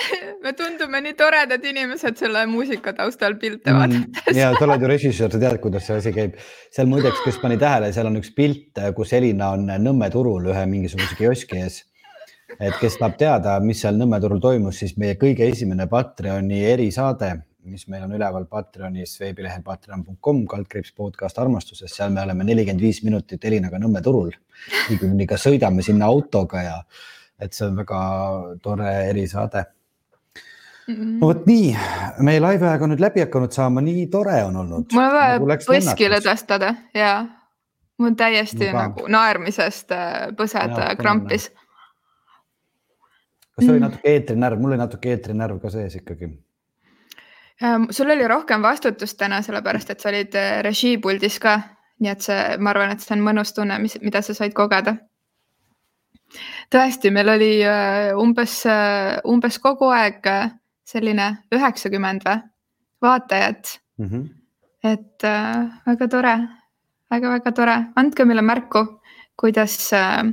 me tundume nii toredad inimesed selle muusika taustal pilte vaadates mm,. ja sa oled ju režissöör, sa tead, kuidas see asi käib. seal muideks, kes pani tähele, seal on üks pilt, kus Elina on Nõmme turul ühe mingisuguse kioski ees. et kes tahab teada, mis seal Nõmme turul toimus, siis meie kõige esimene Patreoni erisaade, mis meil on üleval Patreonis veebilehel patreon.com, kaldkriips podcast armastusest, seal me oleme nelikümmend viis minutit Elinaga Nõmme turul. õigemini ka sõidame sinna autoga ja et see on väga tore erisaade mm. -hmm. vot nii, meie laivi aeg on nüüd läbi hakanud saama, nii tore on olnud. mul on vaja nagu põski lõdvestada ja mul on täiesti Muga. nagu naermisest äh, põsed ja, äh, krampis. kas mm. oli natuke eetrinärv, mul oli natuke eetrinärv ka sees ikkagi ähm, sul oli rohkem vastutust täna, sellepärast et sa olid äh, režiipuldis ka, nii et see, ma arvan, et see on mõnus tunne, mis, mida sa said kogeda tõesti, meil oli umbes, umbes kogu aeg selline üheksakümmend või vaatajat mm. -hmm. et äh, väga tore väga,, väga-väga tore, andke meile märku, kuidas äh,,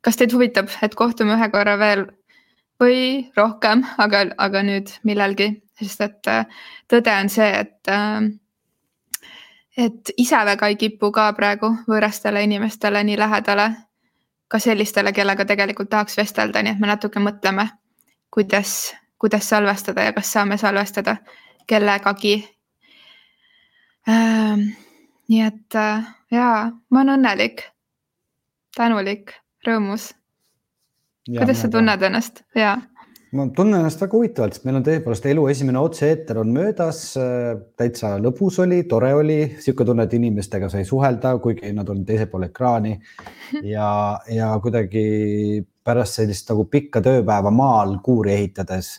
kas teid huvitab, et kohtume ühe korra veel või rohkem, aga, aga nüüd millalgi, sest et äh, tõde on see, et äh, et ise väga ei kipu ka praegu võõrastele inimestele nii lähedale, ka sellistele, kellega tegelikult tahaks vestelda, nii et me natuke mõtleme, kuidas kuidas salvestada ja kas saame salvestada kellegagi ähm,. nii et äh, jaa, ma olen õnnelik, tänulik, rõõmus. kuidas sa tunned ennast? jaa ma tunnen ennast väga huvitavalt, sest meil on tõepoolest elu esimene otse-eeter on möödas. Äh, täitsa lõbus oli, tore oli, sihuke tunne, et inimestega sai suhelda, kuigi nad on teisel pool ekraani ja, ja kuidagi pärast sellist nagu pikka tööpäeva maal kuuri ehitades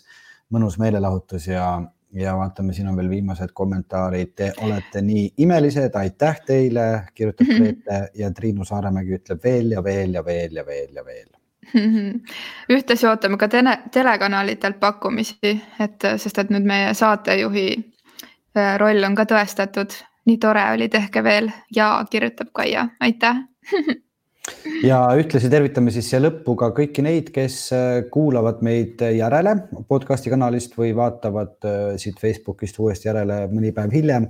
mõnus meelelahutus ja, ja vaatame, siin on veel viimased kommentaarid. Te olete nii imelised, aitäh teile, kirjutab Grete ja Triinu Saaremägi ütleb veel ja veel ja veel ja veel ja veel ühtlasi ootame ka tele, telekanalitelt pakkumisi, et sest, et nüüd meie saatejuhi äh, roll on ka tõestatud. nii tore oli, tehke veel ja kirjutab Kaia, aitäh ja ühtlasi tervitame siis siia lõppu ka kõiki neid, kes äh, kuulavad meid järele podcast'i kanalist või vaatavad äh, siit Facebookist uuesti järele mõni päev hiljem.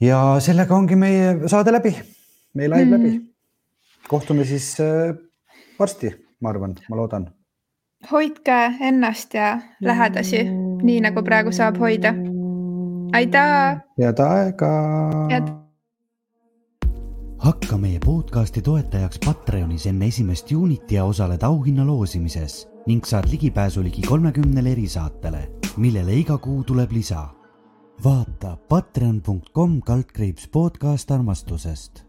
ja sellega ongi meie saade läbi, meie live mm. läbi. kohtume siis varsti, ma arvan, ma loodan. hoidke ennast ja lähedasi, nii nagu praegu saab hoida. aitäh. head aega. hakka meie podcasti toetajaks Patreonis enne esimest juunit ja osaled auhinna loosimises ning saad ligipääsu ligi kolmekümnele erisaatele, millele iga kuu tuleb lisa. vaata patreon.com kaldkriips podcast armastusest.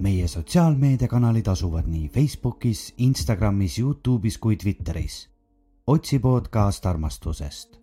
Meie sotsiaalmeediakanalid asuvad nii Facebookis, Instagramis, Youtube'is kui Twitteris. otsi podcast armastusest